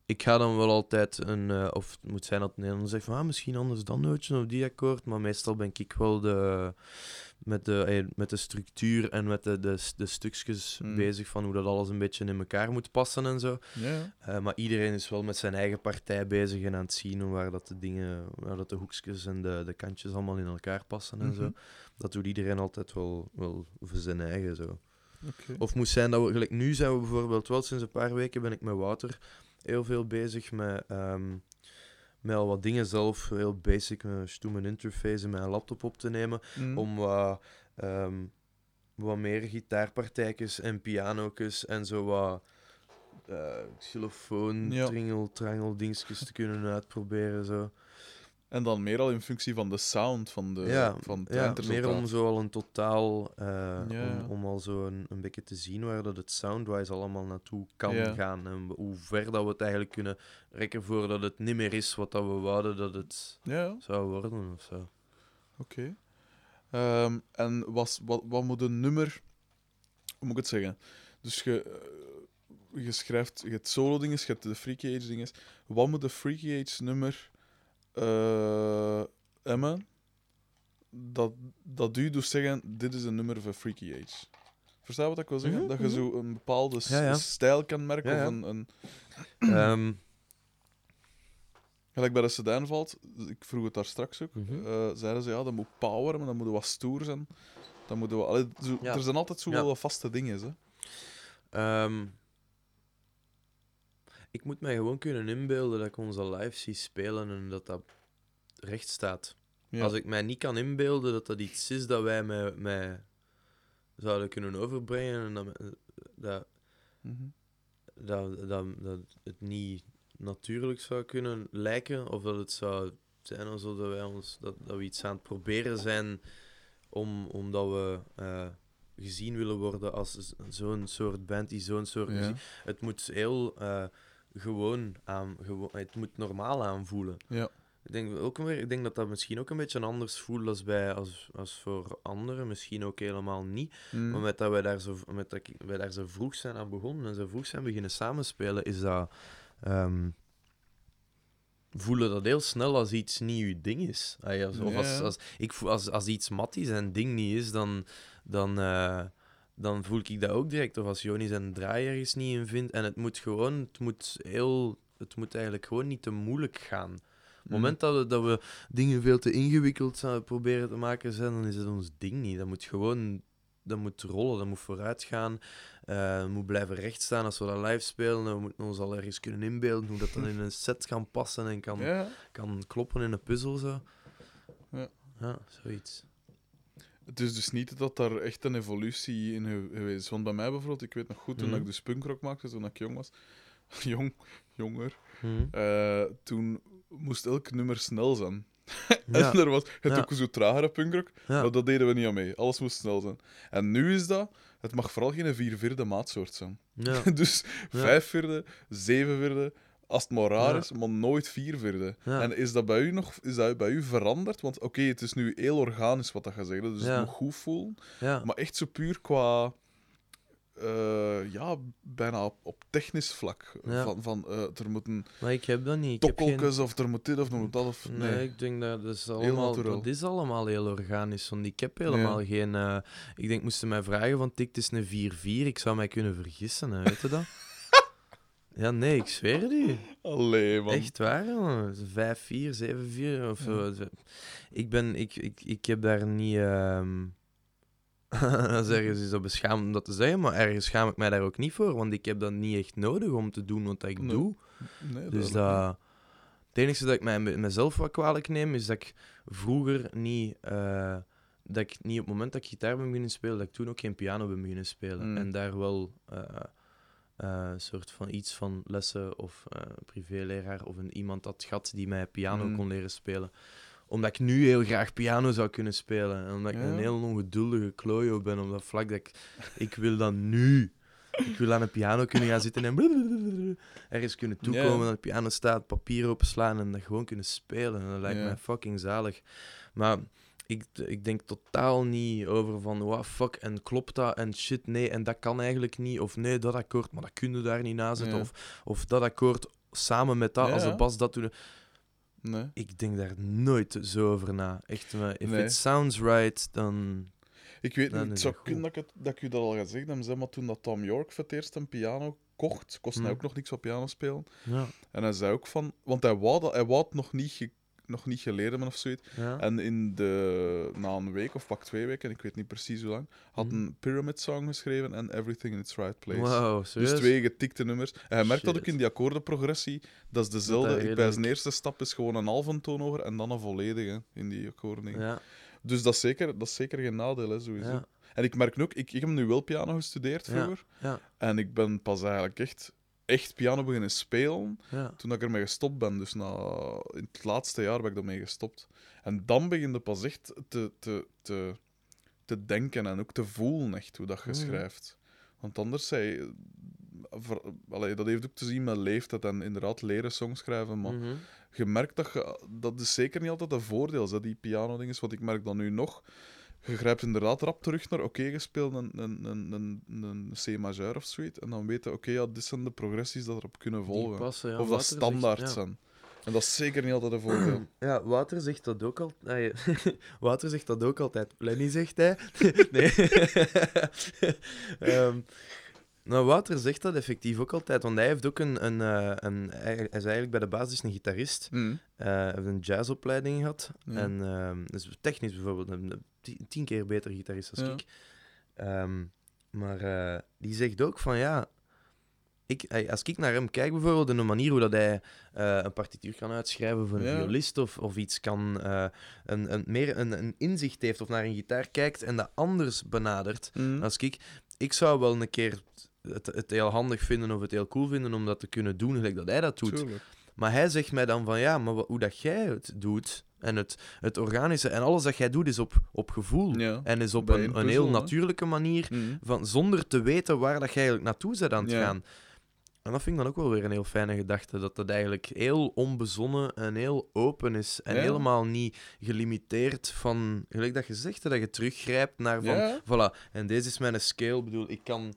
ik ga dan wel altijd een... eh, of het moet zijn dat een ander zegt van... Ah, misschien anders dan nootje of die akkoord. Maar meestal ben ik wel de, met, de, eh, met de structuur en met de, de, de stukjes Hmm. bezig van hoe dat alles een beetje in elkaar moet passen en zo. Ja. Eh, maar iedereen is wel met zijn eigen partij bezig en aan het zien waar dat de dingen, waar dat de hoekjes en de, de kantjes allemaal in elkaar passen en zo. Mhm. Dat doet iedereen altijd wel, wel voor zijn eigen zo. Of moest zijn dat we, gelijk nu zijn we bijvoorbeeld wel sinds een paar weken ben ik met Wouter heel veel bezig met, ehm, met al wat dingen zelf, heel basic, een stoeme interface en mijn laptop op te nemen Mhm. om wat, ehm, wat meer gitaarpartijtjes en piano's en zo wat eh xylofoon, Ja. tringel, trangel dingetjes te kunnen uitproberen. Zo. En dan meer al in functie van de sound van, de, ja, van het ja, meer om zo al een totaal, eh, Ja. om, om al zo een, een beetje te zien waar dat het soundwise allemaal naartoe kan Ja. gaan en hoe ver dat we het eigenlijk kunnen rekken voordat het niet meer is wat dat we wouden dat het zou worden of zo. Oké. Ehm, en was, wat, wat moet een nummer... Hoe moet ik het zeggen? Dus je, eh, je schrijft... Je hebt solo-dinges, je hebt de Freaky Age-dinges. Wat moet de Freaky Age-nummer... eh Emma... Dat, dat u dus zeggen, dit is een nummer van Freaky Age. Verstaan wat ik wil zeggen? Mhm, dat je mhm. zo een bepaalde s- Ja, ja. stijl kan merken. Ja. Of een, een, Ehm, gelijk bij de Sedan valt, ik vroeg het daar straks ook, Mhm. eh, zeiden ze ja, dat moet power, maar dat moet wat stoer zijn. Dan moeten we, allee, zo. Er zijn altijd zo wel vaste dingen. Hè. Ehm, ik moet mij gewoon kunnen inbeelden dat ik onze live zie spelen en dat dat recht staat. Ja. Als ik mij niet kan inbeelden dat dat iets is dat wij met, met zouden kunnen overbrengen en dat, dat, Mhm. dat, dat, dat het niet natuurlijk zou kunnen lijken, of dat het zou zijn alsof dat wij ons, dat, dat we iets aan het proberen zijn om, omdat we eh, gezien willen worden als zo'n soort band die zo'n soort Ja. Het moet heel eh, gewoon aan... Gewo het moet normaal aanvoelen. Ja. Ik denk, ook weer, ik denk dat dat misschien ook een beetje anders voelt als, bij, als, als voor anderen. Misschien ook helemaal niet. Mm. Maar met dat wij daar, zo, met dat wij daar zo vroeg zijn aan begonnen en zo vroeg zijn beginnen samenspelen, is dat... ehm, voelen dat heel snel als iets niet uw ding is. Als, of als, als, ik als, als iets Mattie zijn ding niet is, dan, dan, eh, dan voel ik dat ook direct. Of als Joni zijn draai ergens niet in vindt. En het moet gewoon, het moet heel... Het moet eigenlijk gewoon niet te moeilijk gaan. Op het moment dat we, dat we dingen veel te ingewikkeld proberen te maken zijn, dan is het ons ding niet. Dat moet gewoon dat moet rollen, dat moet vooruit gaan. Dat moet blijven rechtstaan als we dat live spelen. We moeten ons al ergens kunnen inbeelden hoe dat dan in een set kan passen en kan, Ja. kan kloppen in een puzzel. Zo. Ja. ja, zoiets. Het is dus niet dat daar echt een evolutie in ge- geweest is. Want bij mij bijvoorbeeld, ik weet nog goed, toen Mhm. ik dus punkrock maakte, toen ik jong was, jong, jonger, Hm. eh, toen moest elk nummer snel zijn. Ja. en er was het Ja. ook zo tragere punkrock, Ja. maar dat deden we niet aan mee. Alles moest snel zijn. En nu is dat, het mag vooral geen vier vierde maatsoort zijn. Dus vijf vierde, zeven vierde, als het maar raar Ja. is, maar nooit vier vierde. Ja. En is dat bij u nog is dat bij u veranderd? Want oké, het is nu heel organisch wat dat gaat zeggen, dus het moet goed voelen. ja. Maar echt zo puur qua. eh, ja, bijna op, op technisch vlak. Ja. Van, van eh, er moeten Maar ik heb dat niet. Ik heb geen... of er moet dit of er moet dat. Of, Nee, nee. ik denk dat dat is allemaal, dat is allemaal heel organisch. Want ik heb helemaal geen... eh, ik denk, moesten mij vragen van, het is een 4-4. Ik zou mij kunnen vergissen, hè, weet je dat? ja, nee, ik zweer het u. Allee, man. Echt waar, jongen. 5-4, 7-4 of zo. Ik ben... Ik, ik, ik heb daar niet... ehm dat is ergens dat beschaamd om dat te zeggen, maar ergens schaam ik mij daar ook niet voor, want ik heb dat niet echt nodig om te doen wat ik Nee. doe. Nee, Dus dat... Het enige dat ik mij, mezelf wat kwalijk neem, is dat ik vroeger niet... eh, dat ik niet op het moment dat ik gitaar ben beginnen spelen, dat ik toen ook geen piano ben beginnen spelen. Mm. En daar wel eh, een soort van iets van lessen of eh privéleraar of een, iemand had gehad die mij piano Mm. kon leren spelen. Omdat ik nu heel graag piano zou kunnen spelen. En omdat ik een heel ongeduldige klojo ben op dat vlak dat ik... Ik wil dat nu. Ik wil aan een piano kunnen gaan zitten en ergens kunnen toekomen dat de piano staat, papier openslaan en dat gewoon kunnen spelen. En dat lijkt mij fucking zalig. Maar ik, ik denk totaal niet over van, wow, fuck, en klopt dat? En shit, nee, en dat kan eigenlijk niet. Of nee, dat akkoord, maar dat kun je daar niet na zetten. Ja. Of, of dat akkoord samen met dat, als de bas dat doet. Nee. Ik denk daar nooit zo over na. Echt, maar if Nee. it sounds right, dan... Ik weet Dan niet, het zou dat kunnen dat ik, het, dat ik u dat al gezegd heb, zeg maar toen dat Tom York voor het eerst een piano kocht, kostte hij ook nog niks op piano spelen. Ja, En hij zei ook van, want hij wou, dat, hij wou het nog niet, nog niet geleerd hebben of zoiets. ja. En in de, na een week of pak twee weken, ik weet niet precies hoe lang, had Mhm. een Pyramid Song geschreven en Everything in its Right Place. Wow, serieus? Dus twee getikte nummers. En hij merkt dat ook in die akkoordenprogressie. Dat is dezelfde. dat Ik, bij zijn eerste stap is gewoon een halve toon hoger en dan een volledige in die akkoorden. Ja, Dus dat is, zeker, dat is zeker geen nadeel, hè, sowieso. ja, En ik merk ook, ik, ik heb nu wel piano gestudeerd vroeger. ja, En ik ben pas eigenlijk echt, echt piano beginnen spelen ja. toen ik ermee gestopt ben. Dus na, in het laatste jaar ben ik daarmee gestopt. En dan begin je pas echt te, te, te, te denken en ook te voelen echt hoe dat je Mhm. schrijft. Want anders zei ver- allee, dat heeft ook te zien met leeftijd en inderdaad leren songschrijven. Maar Mhm. je merkt dat je, dat is zeker niet altijd een voordeel, hè, die piano-ding is. Want ik merk dat nu nog. Je grijpt inderdaad rap terug naar, oké, je speelt een, een, een, een, een C-majeur of zoiets. En dan weet je, oké, ja, dit zijn de progressies dat erop kunnen volgen. passen, ja. of dat zegt- standaard ja. zijn. En dat is zeker niet altijd een voordeel. Ja, Wouter zegt dat ook altijd. Wouter zegt dat ook altijd. Lenny zegt hij. nee. Ehm, nou, Wouter zegt dat effectief ook altijd, want hij heeft ook een. een, eh, een hij is eigenlijk bij de basis een gitarist. Mm. Eh, Hij heeft een jazzopleiding gehad. Ja. En ehm, dus technisch bijvoorbeeld een, tien, keer beter gitarist als Ja. ik. Ehm, maar eh, die zegt ook van ja. Ik, als ik naar hem kijk, bijvoorbeeld, in de manier hoe dat hij een partituur kan uitschrijven voor een Ja. violist of, of iets kan, een, een, meer een, een inzicht heeft of naar een gitaar kijkt en dat anders benadert. Mm. Als ik, ik zou wel een keer het, het heel handig vinden of het heel cool vinden om dat te kunnen doen, gelijk dat hij dat doet. Tuurlijk. Maar hij zegt mij dan van ja, maar hoe dat jij het doet en het, het organische en alles dat jij doet is op, op gevoel. Ja. En is op een, een een heel natuurlijke manier, Mhm. van, zonder te weten waar dat je eigenlijk naartoe bent aan het Ja. gaan. En dat vind ik dan ook wel weer een heel fijne gedachte. Dat het eigenlijk heel onbezonnen en heel open is. En Ja. helemaal niet gelimiteerd van, gelijk dat je zegt, dat je teruggrijpt naar van, voilà, en deze is mijn scale. Ik bedoel, ik kan,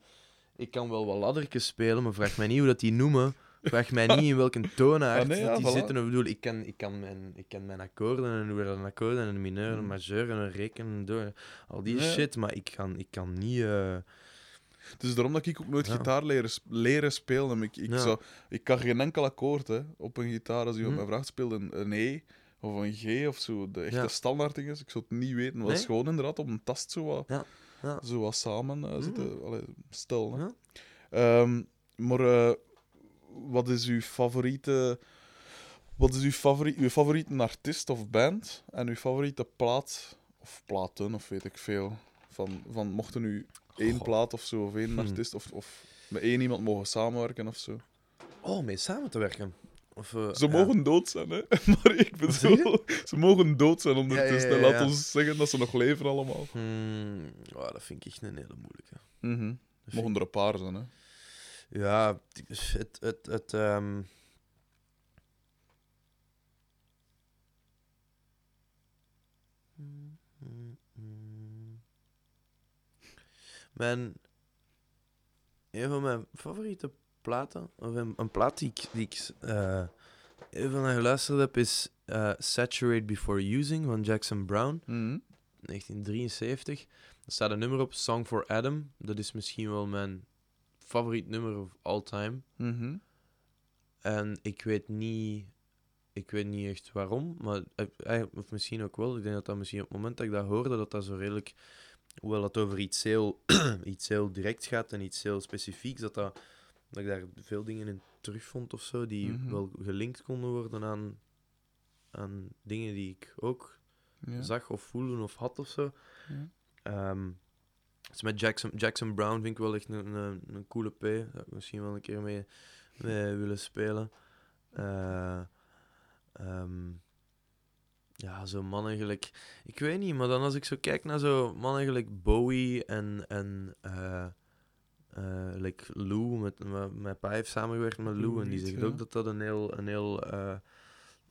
ik kan wel wat laddertjes spelen, maar vraag mij niet hoe dat die noemen. Vraag mij niet in welke toonaard Ah, nee, ja, dat die voilà. zitten. Ik bedoel, ik kan, ik, kan mijn, ik mijn akkoorden en hoe dat een akkoord en een mineur en een Mm. majeur en een reken en door, al die shit, maar ik kan, ik kan niet... eh, Dus daarom dat ik ook nooit Ja. gitaar leren, sp- leren spelen. Ik, ik, Ja. zou, ik kan geen enkel akkoord hè, op een gitaar. Als iemand Hm. mij vraagt, speel een, een E of een G of zo. De echte standaard dingen. Ik zou het niet weten. Maar dat is Nee? gewoon inderdaad op een tast zo wat, Ja, ja. Zo wat samen eh, Hm. zitten. Allee, stil. Hè. Ja. Ehm, maar eh, wat is uw favoriete... Wat is uw, favoriet, uw favoriete artiest of band? En uw favoriete plaat of platen, of weet ik veel. Van, van mochten u één Goh. plaat of zo, of één Hm. artiest, of, of met één iemand mogen samenwerken of zo. Oh, mee samen te werken. Of, eh, Ze ja. mogen dood zijn, hè? Maar ik bedoel, ze mogen dood zijn ondertussen. Ja, ja, Laat ons zeggen dat ze nog leven allemaal. Hmm, oh, dat vind ik echt een hele moeilijke. Dat vind Mogen er een paar zijn, hè? Ja, het. het, het ehm, Mijn. Een van mijn favoriete platen, of een, een plaat die ik, die ik eh, heel veel naar geluisterd heb, is eh, Saturate Before Using van Jackson Brown. Mhm. 1973. Er staat een nummer op, Song for Adam. Dat is misschien wel mijn favoriet nummer of all time. Mhm. En ik weet niet, ik weet niet echt waarom, maar eh, eh, of misschien ook wel. Ik denk dat dat misschien op het moment dat ik dat hoorde, dat dat zo redelijk, hoewel dat over iets heel, iets heel direct gaat en iets heel specifieks, dat, dat, dat ik daar veel dingen in terugvond of zo, die Mhm. wel gelinkt konden worden aan, aan dingen die ik ook Ja. zag of voelde of had of zo. Ja. Ehm, dus met Jackson, Jackson Brown vind ik wel echt een, een, een coole P. Daar zou ik misschien wel een keer mee, mee willen spelen. Eh, ehm, ja, zo mannen gelijk... Ik weet niet, maar dan als ik zo kijk naar zo mannen gelijk Bowie en... en eh, eh, like Lou, met, met, mijn pa heeft samengewerkt met Lou, Lou en die zegt ja. ook dat dat een heel, een heel eh,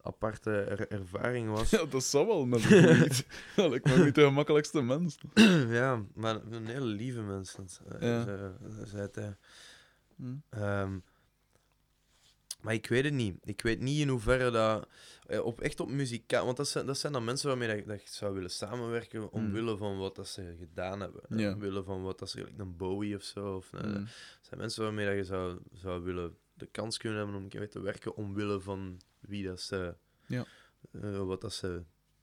aparte er- ervaring was. Ja, dat zou wel met een niet. Dat lijkt me niet de gemakkelijkste mens. ja, maar een hele lieve mens. dat, eh, Ja. Hm. Maar ik weet het niet. Ik weet niet in hoeverre dat... eh, Op, echt op muzikaal... Want dat zijn, dat zijn dan mensen waarmee dat, dat ik zou willen samenwerken omwille van wat dat ze gedaan hebben. Hmm. Ja. Omwille van wat dat ze... gelijk Een Bowie of zo. Of, Mm. dat zijn mensen waarmee dat je zou, zou willen de kans kunnen hebben om een keer mee te werken omwille van wie dat ze... Ja. eh, wat dat ze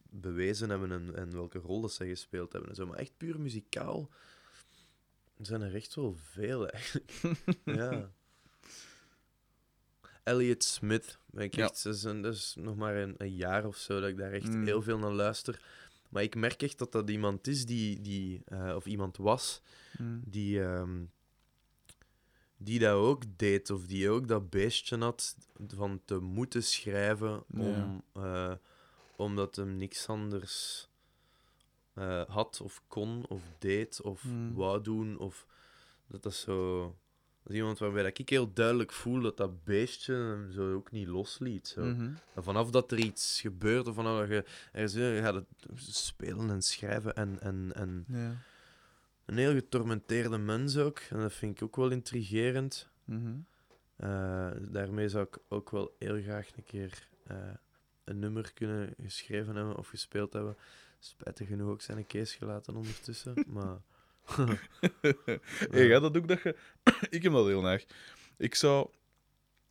bewezen hebben en, en welke rol dat ze gespeeld hebben en zo. Maar echt puur muzikaal zijn er echt wel veel, eigenlijk. ja. Elliot Smith. Ben ik Ja. echt, dat, is een, dat is nog maar een, een jaar of zo dat ik daar echt Mm. heel veel naar luister. Maar ik merk echt dat dat iemand is die, die eh, of iemand was, Mm. die, ehm, die dat ook deed, of die ook dat beestje had van te moeten schrijven, om, eh, omdat hem niks anders eh, had, of kon, of deed, of Hmm. wou doen, of dat dat zo... Dat is iemand waarbij dat ik heel duidelijk voel dat dat beestje hem zo ook niet losliet. Zo. Mhm. En vanaf dat er iets gebeurt, of vanaf dat je ergens je gaat het spelen en schrijven en, en, en Ja. een heel getormenteerde mens ook. En dat vind ik ook wel intrigerend. Mhm. Eh, daarmee zou ik ook wel heel graag een keer eh, een nummer kunnen geschreven hebben of gespeeld hebben. Spijtig genoeg ook zijn een case gelaten ondertussen. maar hey, jij dat ook dat je... ik heb dat heel erg. Ik zou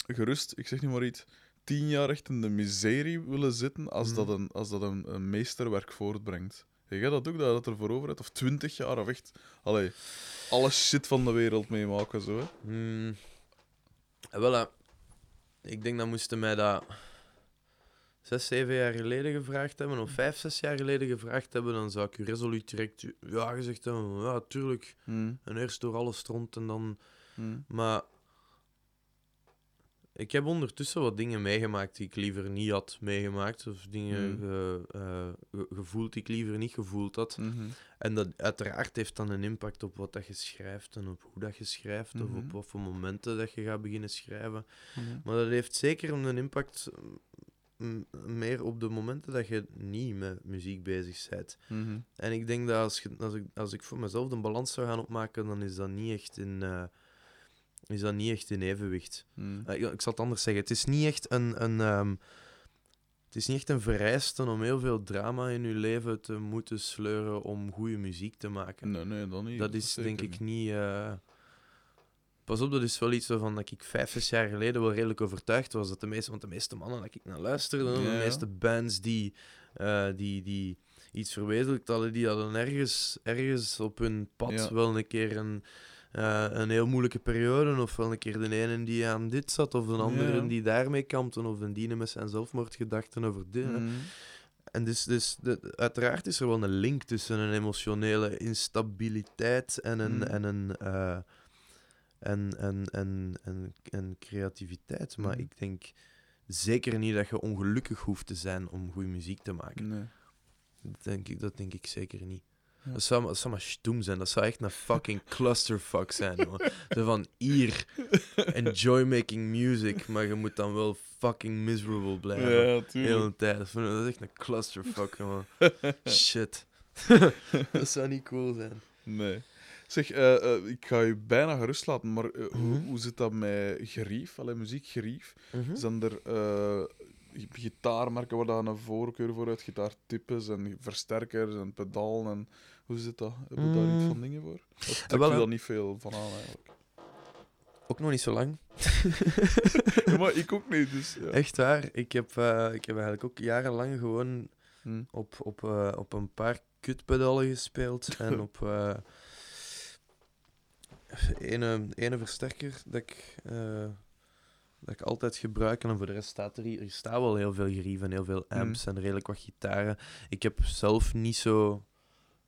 gerust, ik zeg niet maar iets, tien jaar echt in de miserie willen zitten als dat, een, als dat een, een meesterwerk voortbrengt. Hey, jij dat ook, dat je dat ervoor over hebt? Of twintig jaar, of echt... Allee, alle shit van de wereld meemaken, zo, hè? Hmm. Eh, Wel, eh, ik denk dat moesten mij dat zes, zeven jaar geleden gevraagd hebben, of vijf, zes jaar geleden gevraagd hebben, dan zou ik u resoluut direct ja gezegd hebben. Ja, tuurlijk. Mm. En eerst door alles rond en dan. Mm. Maar ik heb ondertussen wat dingen meegemaakt die ik liever niet had meegemaakt. Of dingen ge- eh, ge- gevoeld die ik liever niet gevoeld had. Mhm. En dat uiteraard heeft dan een impact op wat dat je schrijft en op hoe dat je schrijft. Of Mhm. op wat voor momenten dat je gaat beginnen schrijven. Maar dat heeft zeker een impact meer op de momenten dat je niet met muziek bezig bent. Mhm. En ik denk dat als, je, als, ik, als ik voor mezelf een balans zou gaan opmaken, dan is dat niet echt in, eh, is dat niet echt in evenwicht. Mhm. Eh, ik, ik zal het anders zeggen. Het is niet echt een, een, ehm, het is niet echt een vereiste om heel veel drama in je leven te moeten sleuren om goede muziek te maken. Nee, nee, dan niet. dat is denk ik niet. eh, Pas op, dat is wel iets waarvan dat ik vijf, zes jaar geleden wel redelijk overtuigd was. Dat de meeste, want de meeste mannen dat ik naar luisterde, Ja, de meeste bands die, eh, die, die iets verwezenlijkt hadden, die hadden ergens, ergens op hun pad Ja. wel een keer een, eh, een heel moeilijke periode. Of wel een keer de ene die aan dit zat, of een andere Ja. die daarmee kampte, of een die met zijn zelfmoordgedachten over dit. Mhm. En dus, dus de, uiteraard is er wel een link tussen een emotionele instabiliteit en een, Mm. en een eh, en, en, en, en, en creativiteit. Maar Mhm. ik denk zeker niet dat je ongelukkig hoeft te zijn om goede muziek te maken. Nee. Dat, denk ik, dat denk ik zeker niet. Ja. Dat, zou, maar- dat zou maar stoem zijn. Dat zou echt een fucking clusterfuck zijn. jongen. Zo van hier, enjoy making music, maar je moet dan wel fucking miserable blijven. Ja, De hele tuurlijk. tijd. Dat is echt een clusterfuck, jongen. Shit. dat zou niet cool zijn. Nee. Zeg, eh, eh, ik ga je bijna gerust laten, maar eh, hoe, Mhm. hoe zit dat met gerief? Allee, muziekgerief? Mhm. Zijn er gitaarmerken waar daar een voorkeur voor uit? Gitaartypes en versterkers en pedalen en... Hoe zit dat? Heb je daar iets Mm. van dingen voor? Of trekt wel, je daar niet veel van aan, eigenlijk? Ook nog niet zo lang. Ja, maar ik ook niet, dus... Ja. Echt waar. Ik heb, ik heb eigenlijk ook jarenlang gewoon Hm. op, op, op een paar kutpedalen gespeeld. en op ene, ene versterker dat ik, eh, dat ik altijd gebruik. En voor de rest staat er hier, er staat wel heel veel gerief en heel veel amps en redelijk wat gitaren. Ik heb zelf niet zo,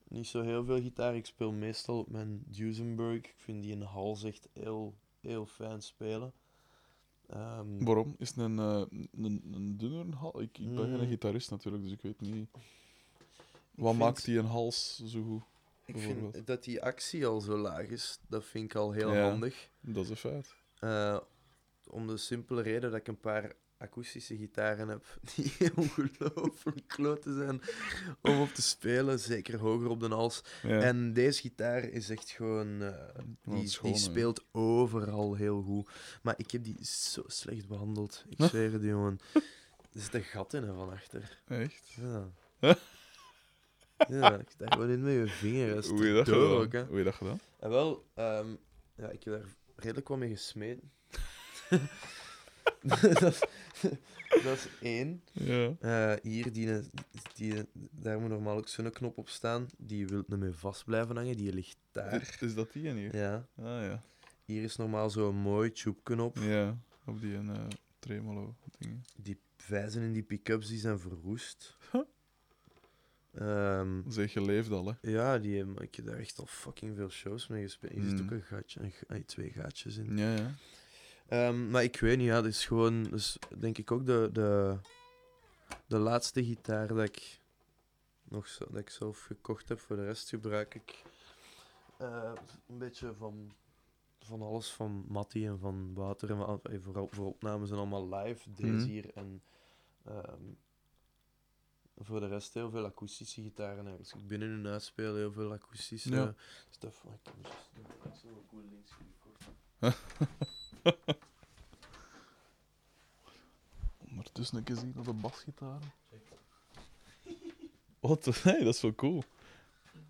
niet zo heel veel gitaar. Ik speel meestal op mijn Duesenberg. Ik vind die een hals echt heel, heel fijn spelen. Ehm, Waarom? Is het een, eh, een, een dunner hals? Ik, ik ben geen Mm. gitarist natuurlijk, dus ik weet niet... Wat vind- maakt die een hals zo goed? Ik vind dat die actie al zo laag is, dat vind ik al heel Ja. handig. Dat is een feit. Eh, om de simpele reden dat ik een paar akoestische gitaren heb die ongelooflijk klote zijn om op te spelen, zeker hoger op de hals. Ja. En deze gitaar is echt gewoon... eh, die, schoon, die speelt overal heel goed. Maar ik heb die zo slecht behandeld. Ik zweer het, jongen. Er zit een gat in van achter. Echt? Ja. ja, ik daar gewoon in met je vinger. Dat is Hoe je dat gedaan? ook, hè. Hoe heb je dat gedaan? En wel, ehm, ja, ik heb daar redelijk wat mee gesmeten. dat, is, dat is één. Ja. Eh, hier, die, die, daar moet normaal ook zo'n knop op staan. Die wil niet meer vast blijven hangen, die ligt daar. Is dat die en hier? Ja. Ah ja. Hier is normaal zo'n mooi tube-knop. Ja, op die een eh, tremolo dingen. Die vijzen in die pick-ups die zijn verroest. Zeg, je leeft al, hè? ja, die, heb- ik heb daar echt al fucking veel shows mee gespeeld. Hier zit Mm. ook een gatje, een, ga- eh, twee gaatjes in. Ja, ja. Ehm, maar ik weet niet, ja, dat is gewoon, dus denk ik ook de, de, de laatste gitaar dat ik nog zo, dat ik zelf gekocht heb. Voor de rest gebruik ik eh, een beetje van, van alles van Matty en van Wouter. En eh, voor, opnames en allemaal live. Deze Mhm. hier en ehm, voor de rest heel veel akoestische gitaren. hè. Als ik binnen hun huis speel, heel veel akoestische Ja. stuff. Maar ik heb dus zo'n cool links. Ondertussen een keer zien op de basgitaar. Wat? Nee, dat is wel cool.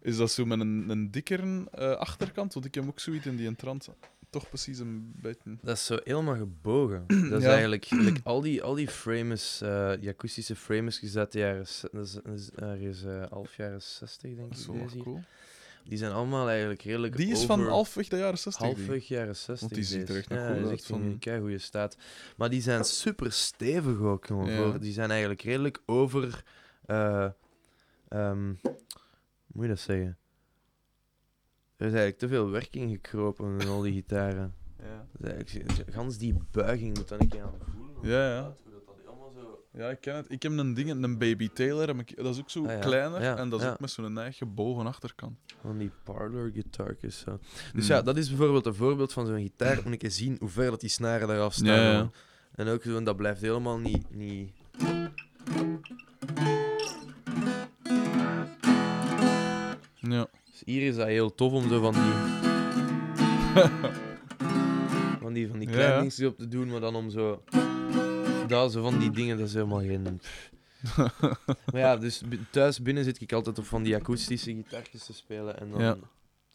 Is dat zo met een, een dikkere eh, achterkant? Want ik heb ook zoiets in die trant. Toch precies een beetje. Dat is zo helemaal gebogen. Dat is Ja. eigenlijk al die, al die frames, eh, die akoestische frames gezet de jaren, dat is, ergens eh, half jaren 60, denk ik. Deze cool. Die zijn allemaal eigenlijk redelijk Die is van halfweg de jaren 60. die. halfweg jaren 60. die ziet er echt nog ja, goed uit van- een keigoede staat. Maar die zijn super stevig ook, jongen. Ja. Die zijn eigenlijk redelijk over... eh, ehm, hoe moet je dat zeggen? Er is eigenlijk te veel werk in gekropen in al die gitaren. Ja. Dat is eigenlijk- Gans die buiging moet dan een keer aan voelen. Ja, ja. Hoe dat, dat allemaal zo... Ja, ik ken het. Ik heb een ding, een Baby Taylor. heb ik- Dat is ook zo Ah, ja. kleiner Ja, en dat is ja. ook met zo'n eigen gebogen achterkant. Van die parlor guitartjes. Zo. Dus Hmm. ja, dat is bijvoorbeeld een voorbeeld van zo'n gitaar. Moet ik eens zien hoe ver dat die snaren eraf staan. Ja, ja. gewoon. En ook gewoon, dat blijft helemaal niet. niet... hier is dat heel tof om zo van die. van die, van die kleine ja. dingetjes op te doen, maar dan om zo. Dat, zo van die dingen, dat is helemaal geen. maar ja, dus thuis binnen zit ik altijd op van die akoestische gitaartjes te spelen. En dan Ja.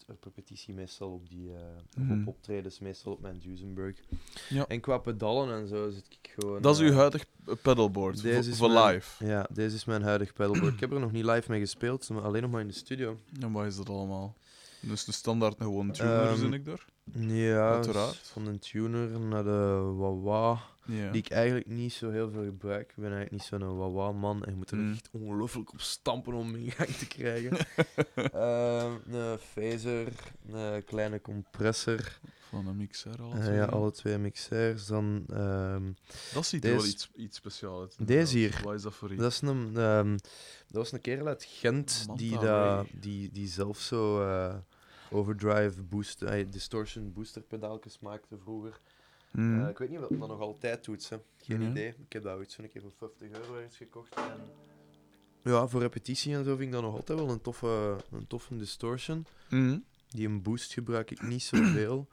op repetitie meestal op die. eh, of Mhm. op optredens meestal op mijn Duesenberg. Ja. En qua pedalen en zo zit ik gewoon. Dat is eh, uw huidig pedalboard deze voor, mijn- live. Ja, deze is mijn huidig pedalboard. ik heb er nog niet live mee gespeeld, maar alleen nog maar in de studio. En wat is dat allemaal? Dus de standaard gewoon tuner, zin ik daar? Ja, Uiteraard. van een tuner naar de Wawa. Die ik eigenlijk niet zo heel veel gebruik. Ik ben eigenlijk niet zo'n Wawa-man. En je moet er Mm. echt ongelooflijk op stampen om in gang te krijgen. Ehm, een phaser, een kleine compressor. Van een mixer. Eh, ja, alle twee mixers. Dan, ehm, Dat ziet wel iets, iets speciaals uit. Deze hier. Wat is dat voor iets? dat, is een, ehm, dat was een kerel uit Gent die, dat, die, die zelf zo eh, overdrive boost, eh, distortion booster pedaaltjes maakte vroeger. Hmm. Ik weet niet of dat nog altijd doet. Geen idee. Ik heb dat ooit zo'n keer voor 50 euro ergens gekocht. En... Ja, voor repetitie en zo vind ik dat nog altijd wel een toffe, een toffe distortion. Mhm. Die een boost gebruik ik niet zoveel.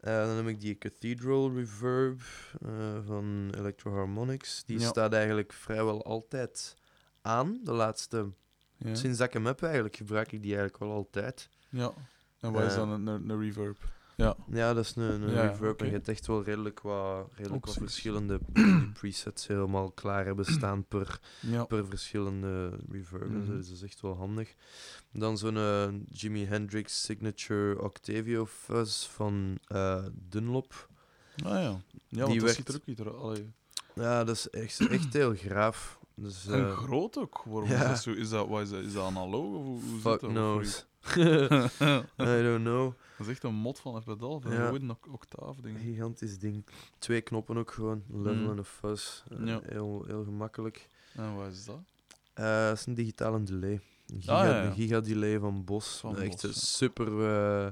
Eh dan heb ik die Cathedral Reverb eh, van Electro Harmonics. Die Ja. staat eigenlijk vrijwel altijd aan. De laatste, Ja. sinds dat ik hem heb eigenlijk, gebruik ik die eigenlijk wel altijd. ja. En wat is Eh, dan een, een, een reverb? Ja. Ja, dat is een, een Ja, reverb. En je hebt echt wel redelijk wat, redelijk wat verschillende presets helemaal klaar hebben staan per, Ja. per verschillende reverb. Mhm. Dus dat is echt wel handig. Dan zo'n eh, Jimi Hendrix Signature Octavio Fuzz van eh, Dunlop. Ah ja. Ja, Die dat werkt- ziet er ook niet uit. Ja, dat is echt, echt heel graaf. Dus, En eh, groot ook. Ja. is dat zo? Is dat, wat is dat, is dat analoog of hoe, hoe zit dat? knows. dat I don't know. is echt een mod van een pedaal, van Ja. een oc- octaaf ding. Gigantisch ding. Twee knoppen ook gewoon. Level Mm. en een fuzz. Eh, Ja. heel, heel gemakkelijk. En wat is dat? Eh, dat is een digitale delay. Een giga, Ah, ja, ja. een giga-delay van Bos. Van Echt Bos, een super eh,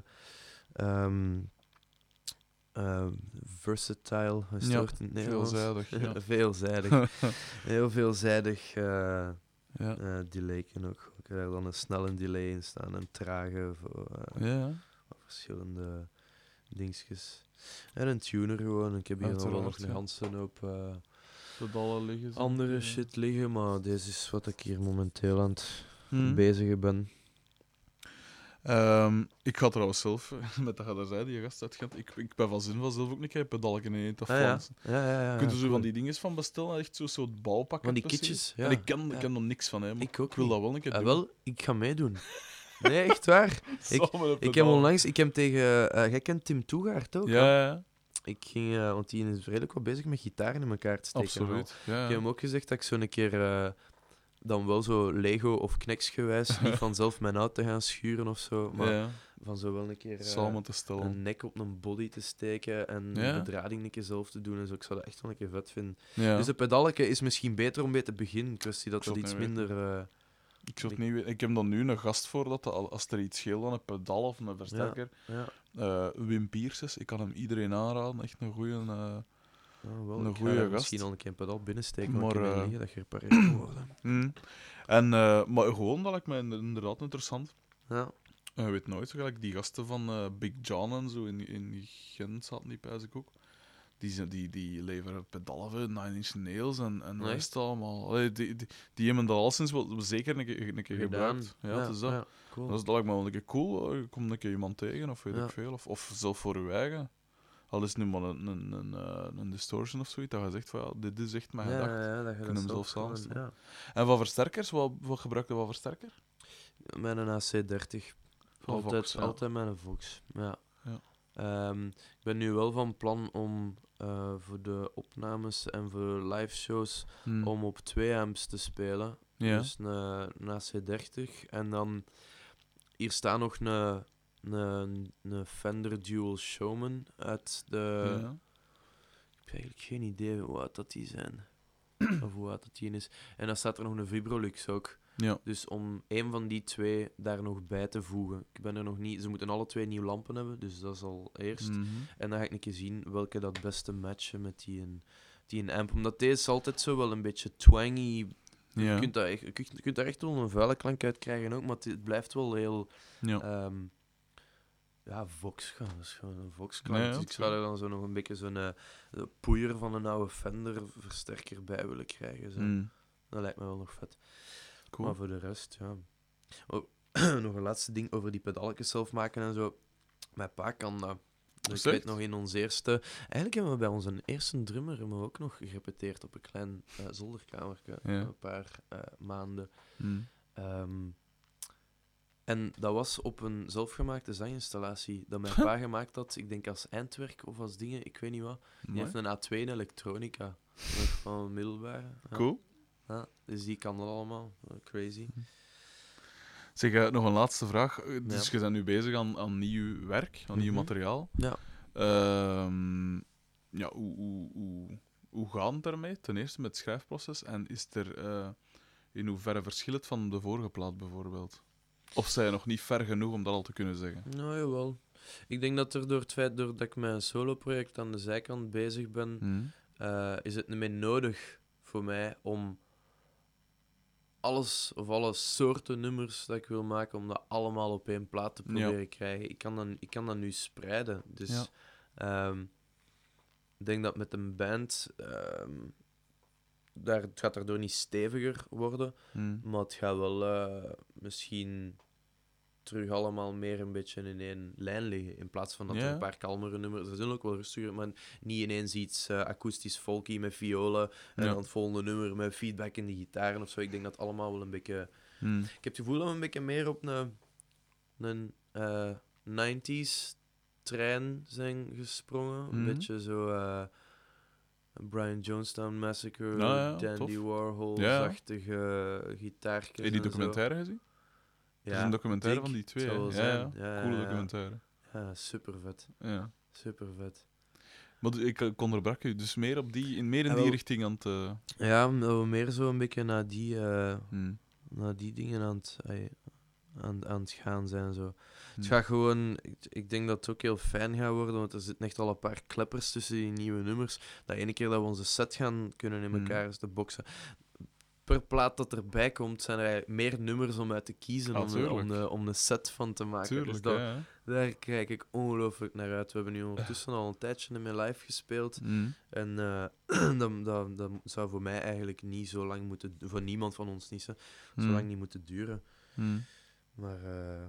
ehm, eh, versatile. Ja? Veelzijdig. Ja. veelzijdig. Heel veelzijdig eh ja. eh, delay kan ook. Ik heb dan een snelle delay in staan, een trage voor eh, ja. verschillende dingetjes. En een tuner gewoon. Ik heb hier nog wel nog een eh, Pedalen liggen. andere shit liggen, maar deze is wat ik hier momenteel aan het Hmm. bezig ben. Ehm, ik ga trouwens zelf, met dat je daar zei, die gast uit Gent, ik, ik ben van zin van zelf ook een keer pedalken in te Ah, ja. Ja, ja, ja. Je kunt zo van die dingen van bestellen, echt zo'n soort bouwpakken. Van die kitjes, ja. En ik ken, ik ken er niks van, hè, maar Ik ook ik wil niet. dat wel een keer Ah, doen. wel, ik ga meedoen. Nee, echt waar. ik- Ik heb onlangs, ik heb tegen, eh jij kent Tim Toegaard ook? Ja, ja, Ik ging, eh, want die is redelijk wat bezig met gitaren in elkaar te steken. absoluut. Ja, Ik heb hem ook gezegd dat ik zo een keer eh, dan wel zo Lego of Knex-gewijs, niet vanzelf mijn auto te gaan schuren of zo, maar ja. van zo wel een keer eh, Samen te stellen. een nek op een body te steken en Ja. de bedrading een keer zelf te doen en zo. Ik zou dat echt wel een keer vet vinden. Ja. Dus de pedalke is misschien beter om mee te beginnen. Kwestie dat dat iets minder... eh, ik, zou het niet weten. ik heb dan nu een gast voor dat al- als er iets scheelt aan een pedaal of een versterker. ja, eh, Wim Pierces, ik kan hem iedereen aanraden. Echt een goede. Ja, wel, Een daar gast. Misschien al een keer een pedaal binnensteken, maar, liggen dat gerepareerd moet worden. mm. En, eh, maar gewoon, dat lijkt mij inderdaad interessant. Ja. Weet nooit, gelijk die gasten van eh, Big John en zo in, in Gent zaten die pijs ik ook. Die, die, die leveren pedalen, Nine Inch Nails en, en Nee. het allemaal. Allee, die, die, die hebben dat al sinds wel zeker een keer, een keer gebruikt. Ja, dat. ja, cool. Dat is dat lijkt me wel een keer cool. komt een keer iemand tegen of weet Ja. ik veel. Of, of zelf voor je eigen. Al is nu maar een, een, een, eh, een distortion of zoiets, dat je zegt van ja, dit is echt mijn ja, gedachte. ja, dat je Kunnen dat hem zelf samenstellen. ja. En wat versterkers, wat, wat gebruik je wat versterker? Mijn AC30. Van Altijd, Vox, ja. altijd mijn Vox. Ja. Ja. Ehm, ik ben nu wel van plan om eh, voor de opnames en voor live shows Hmm. om op twee amps te spelen. Dus een, een AC30. En dan hier staat nog een, een, een Fender Dual Showman uit de... ja. Ik heb eigenlijk geen idee hoe oud dat die zijn. of hoe oud dat die is. En dan staat er nog een Vibrolux ook. Ja. Dus om een van die twee daar nog bij te voegen. Ik ben er nog niet... Ze moeten alle twee nieuwe lampen hebben, dus dat is al eerst. Mhm. En dan ga ik een keer zien welke dat beste matchen met die, een, die een amp. Omdat deze altijd zo wel een beetje twangy... Ja. Je, kunt daar echt, je kunt- je kunt daar echt wel een vuile klank uit krijgen ook, maar het, het blijft wel heel... ja. ehm ja, Vox, dat is gewoon een Vox-klank. Dus ik zou er dan zo nog een beetje zo'n eh, poeier van een oude Fender versterker bij willen krijgen. Zo. Mm. Dat lijkt me wel nog vet. Cool. Maar voor de rest, ja. Oh, nog een laatste ding over die pedalletjes zelf maken en zo. Mijn pa kan dat. Dus ik weet nog in ons eerste... Eigenlijk hebben we bij onze eerste drummer we ook nog gerepeteerd op een klein zolderkamertje. Ja. Een paar eh, maanden. Mm. Ehm, en dat was op een zelfgemaakte zanginstallatie dat mijn pa gemaakt had. Ik denk als eindwerk of als dingen, ik weet niet wat. Die Mooi. heeft een A2 in elektronica. Van een middelbare. Ja. Cool. Ja, dus die kan dat allemaal. Crazy. Zeg, eh, nog een laatste vraag. Dus Ja. je bent nu bezig aan, aan nieuw werk, aan nieuw Mhm. materiaal. Ja. Ehm, ja, hoe, hoe, hoe, hoe gaat het daarmee? Ten eerste met het schrijfproces. En is er eh, in hoeverre verschilt het van de vorige plaat bijvoorbeeld? Of zijn nog niet ver genoeg om dat al te kunnen zeggen? Nou, jawel. Ik denk dat er door het feit doordat ik met een solo-project aan de zijkant bezig ben, Mhm. eh, is het niet meer nodig voor mij om alles of alle soorten nummers dat ik wil maken, om dat allemaal op één plaat te Ja. proberen krijgen. Ik kan, dat, ik kan dat nu spreiden. Dus Ja. ehm, ik denk dat met een band, ehm, daar, het gaat daardoor niet steviger worden, Mhm. maar het gaat wel eh, misschien terug allemaal meer een beetje in één lijn liggen. In plaats van dat er een paar kalmere nummers... Er zijn ook wel rustiger, maar niet ineens iets eh, akoestisch folky met violen. En Ja. dan het volgende nummer met feedback in de gitaren of zo. Ik denk dat allemaal wel een beetje... Mhm. Ik heb het gevoel dat we een beetje meer op een, een eh, 90s trein zijn gesprongen. Een Mhm. beetje zo... Brian Jonestown Massacre, Nou ja, Dandy tof. Warhol-achtige gitaartjes Heb je die zo. documentaire gezien? Ja, is een documentaire van die twee. Ja, ja. Ja, Coole documentaire. Ja, super vet. Ja. Super vet. Maar dus ik, onderbrak u. Dus meer, op die, in, meer in die wel. richting aan het... eh, Ja, meer zo een beetje naar die, eh, mhm. naar die dingen aan het, aan, aan het gaan zijn. Zo. Het gaat gewoon, ik, ik denk dat het ook heel fijn gaat worden, want er zitten echt al een paar kleppers tussen die nieuwe nummers. Dat ene keer dat we onze set gaan kunnen in Hm. elkaar te boksen. Per plaat dat erbij komt, zijn er meer nummers om uit te kiezen Ah, om, de, om, de, om de set van te maken. Tuurlijk, dus dat, ja, daar kijk ik ongelooflijk naar uit. We hebben nu ondertussen al een tijdje in mijn live gespeeld. Mhm. En eh, dat, dat, dat zou voor mij eigenlijk niet zo lang moeten... Voor niemand van ons niet, zo, Mhm. lang niet moeten duren. Maar eh,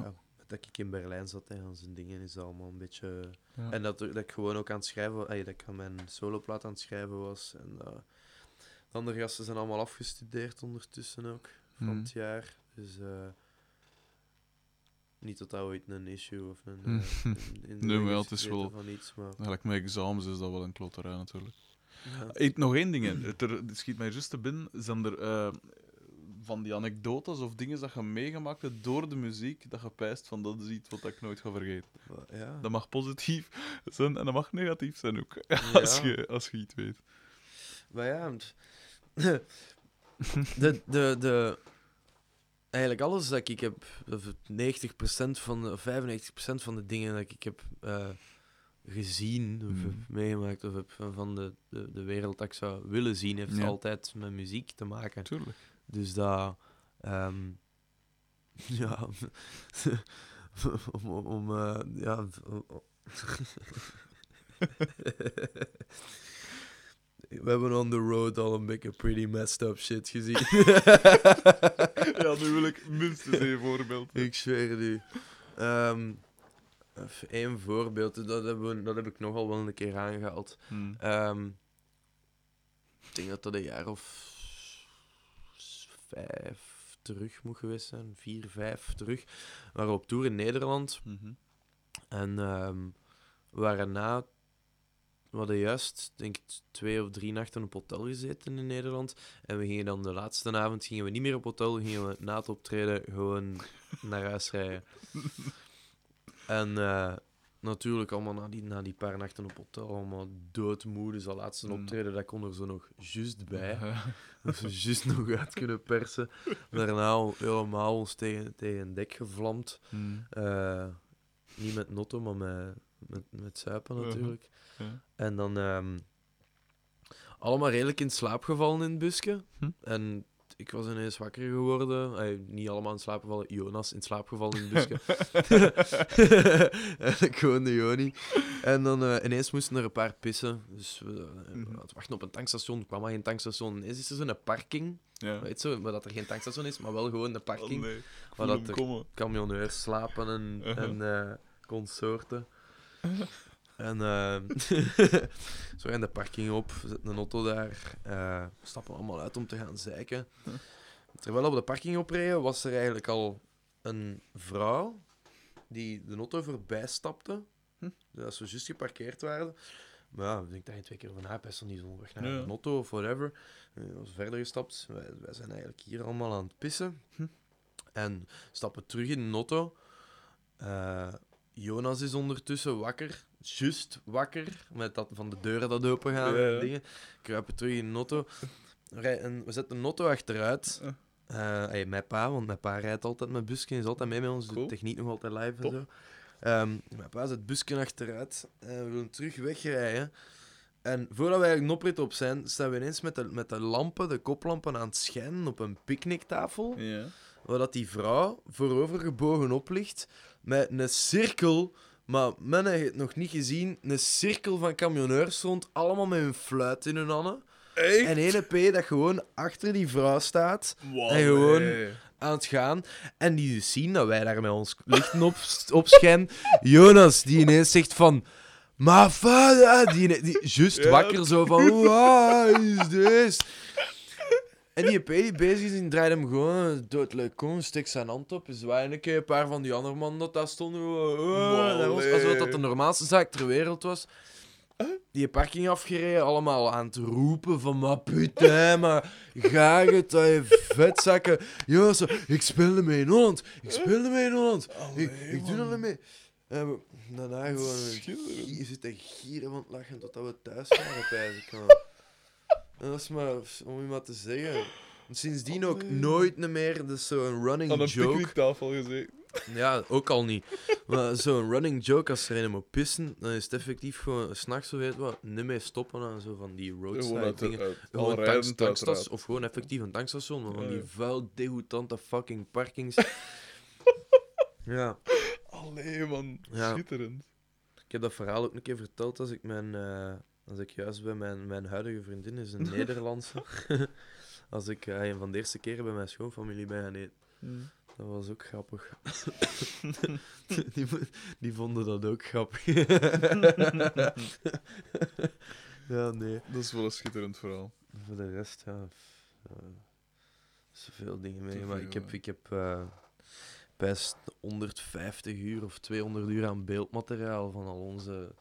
Ja. dat ik in Berlijn zat en aan zijn dingen is allemaal een beetje... En dat, dat ik gewoon ook aan het schrijven... wa- ey, dat ik aan mijn soloplaat aan het schrijven was. En eh, de andere gasten zijn allemaal afgestudeerd ondertussen ook. Van Mhm. het jaar. Dus... eh, niet dat dat ooit een issue of een... Mhm. eh, in- Nee, maar het is wel- Van iets, maar, Eigenlijk met examens is dat wel een kloterij natuurlijk. ja. Ik, nog één ding. hè. Het, er, schiet mij juist te binnen. Zijn er eh, van die anekdotes of dingen dat je meegemaakt hebt door de muziek, dat je pijst van dat is iets wat ik nooit ga vergeten. Ja. Dat mag positief zijn en dat mag negatief zijn ook. Ja. Als, je, als je iets weet. Maar ja, de, de, de, eigenlijk alles dat ik heb, of 90% van de, of 95% van de dingen dat ik heb eh, gezien of Mhm. heb meegemaakt of heb van van de, de, de wereld dat ik zou willen zien, heeft Ja. altijd met muziek te maken. Tuurlijk. Dus dat, ehm, ja, om, om, om, eh, ja, we hebben on the road al een beetje pretty messed up shit gezien. Ja, nu wil ik minstens één voorbeeld. ik zweer het u. Ehm, even één voorbeeld, dat, hebben we, dat heb ik nogal wel een keer aangehaald. Hm. Ehm, ik denk dat dat een jaar of vijf terug moet geweest zijn. Vier, vijf terug. We waren op tour in Nederland. Mhm. En ehm, we waren na... We hadden juist, denk ik, twee of drie nachten op hotel gezeten in Nederland. En we gingen dan de laatste avond gingen we niet meer op hotel. Gingen we na het optreden gewoon naar huis rijden. En eh, natuurlijk allemaal na die, na die paar nachten op hotel, allemaal doodmoe. Dus dat laatste Mm. optreden, dat kon er zo nog juist bij. Ja. Dat ze juist nog uit kunnen persen. Daarna al helemaal ons tegen, tegen een dek gevlamd. Hmm. Eh, niet met notto, maar met, met, met zuipen Mhm. natuurlijk. Ja. En dan ehm, allemaal redelijk in slaap gevallen in het busje. Hm. En ik was ineens wakker geworden. Ay, niet allemaal in slaap gevallen. Jonas in slaap gevallen in het busje. en ik woonde Joni. En dan eh, ineens moesten er een paar pissen. Dus we uh, Mhm. wachten op een tankstation. Er kwam maar geen tankstation. Ineens is er zo'n parking. Ja. Weet zo, maar dat er geen tankstation is, maar wel gewoon de Oh, parking. nee. Waar dat komen. camionneurs slapen en, Uh-huh. en eh, consorten. en eh, zo in de parking op, we zetten een auto daar, eh, we stappen allemaal uit om te gaan zeiken. Terwijl we op de parking opreden, was er eigenlijk al een vrouw die de auto voorbij stapte. Hm. Dat ze juist geparkeerd waren. Maar ja, ik denk dat je twee keer van haar best niet onderweg naar een auto of whatever. We zijn verder gestapt. Wij, wij zijn eigenlijk hier allemaal aan het pissen. Hm. En stappen terug in de auto. Eh, Jonas is ondertussen wakker. Just wakker. Met dat van de deuren dat open gaan. Ja, en ja. Dingen. Kruipen terug in de auto. We zetten de auto achteruit. Ja. Eh, hey, mijn pa, want mijn pa rijdt altijd met busken. Is altijd mee met ons. doet Cool. techniek nog altijd live Top. en zo. Ehm, mijn pa zet busken achteruit. En we willen terug wegrijden. En voordat wij eigenlijk een oprit op zijn, staan we ineens met de, met de lampen, de koplampen aan het schijnen op een picknicktafel. Ja. Waar dat die vrouw voorovergebogen op ligt. Met een cirkel, maar men heeft het nog niet gezien. Een cirkel van camionneurs rond, allemaal met hun fluit in hun handen. Echt? En ene P dat gewoon achter die vrouw staat Wow, en gewoon- nee. aan het gaan. En die dus zien dat wij daar met ons lichten op, opschijnen. Jonas, die ineens zegt van... Maar vader... Die, die juist Ja. wakker zo van... Wat is dit? En die EP die bezig is, die draait hem gewoon doodleuk kom, steekt zijn hand op, zwaaien een keer. Een paar van die andere mannen dat daar stonden, gewoon, "Oh," naar ons, alsof dat de normaalste zaak ter wereld was. Die parking afgereden, allemaal aan het roepen van maar putain, maar ga het, dat je vetzakken. Ja, zo, ik speelde mee in Holland, ik speelde mee in Holland, ik, ik doe dat mee. En daarna gewoon je zit te gieren van het lachen totdat we thuis waren, pijs ik. En dat is maar om je maar te zeggen. Sindsdien ook Oh, nee. nooit meer, is zo'n running Aan een joke. picknicktafel gezeten. Ja, ook al niet. Maar zo'n running joke, als er een moet pissen, dan is het effectief gewoon s'nachts zo weet wat, niet meer stoppen aan zo van die roadside dingen. uit, Gewoon tanks, tankstas, of gewoon effectief een tankstation, maar van Ja, die vuil, degoutante fucking parkings. ja, Allee, man. Ja. Schitterend. ik heb dat verhaal ook een keer verteld als ik mijn, eh, als ik juist bij mijn, mijn huidige vriendin is een Nederlandse. als ik eh, een van de eerste keren bij mijn schoonfamilie ben gaan eten. Dat was ook grappig. die, die vonden dat ook grappig. ja, nee. Dat is wel een schitterend verhaal. Voor de rest, ja. f- eh, zoveel dingen mee. Maar ik heb, ik heb eh, best 150 uur of 200 uur aan beeldmateriaal van al onze,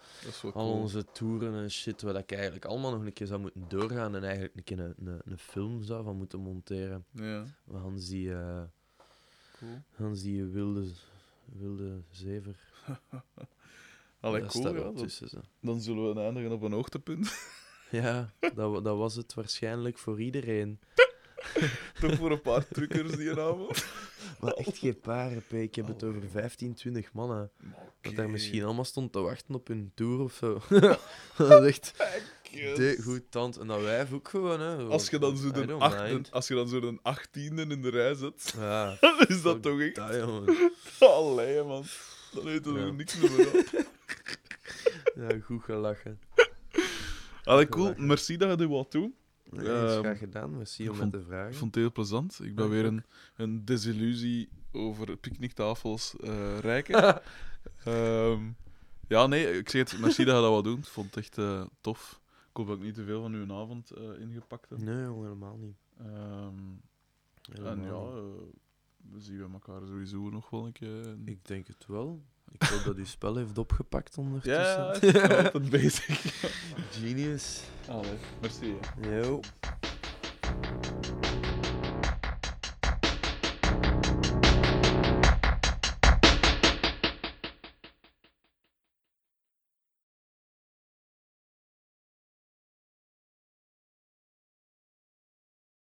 al cool. onze toeren en shit. Waar ik eigenlijk allemaal nog een keer zou moeten doorgaan en eigenlijk een keer een, een, een film zou van moeten monteren. Ja, Hans die, eh, cool. Hans die wilde, wilde zever. Allee, cool, ja. tussen. Zo. Dan zullen we eindigen op een hoogtepunt. Ja, dat, dat was het waarschijnlijk voor iedereen. Toch voor een paar truckers die avond. Maar echt geen paren, P. Ik heb het over 15, 20 mannen. Dat daar misschien allemaal stond te wachten op hun tour of zo. dat is echt de goed tand. En dat wijf ook gewoon, hè. Als je dan zo de, don't acht, mind. als je dan zo de achttiende in de rij zet, Ja, is dat toch echt... dat, jongen. Allee, man. Dan weet er Ja. nog niks meer van. Ja, goed gelachen. Allee, cool. Merci dat je dit wou doen. Nee, is Ehm, graag gedaan. Merci om met te vragen. Ik vond het heel plezant. Ik ben weer een, een desillusie over picknicktafels eh rijken. Ehm, ja, nee, ik zeg het, merci dat je dat wou doen. Ik vond het echt eh, tof. Ik hoop dat ik niet te veel van uw avond eh, ingepakt heb. Nee, helemaal niet. Ehm, Helemaal en ja, we zien we elkaar sowieso nog wel een keer. Ik denk het wel. Ik hoop dat u spel heeft opgepakt ondertussen. ja, ik ben altijd bezig. Genius. Allee, merci. Yo.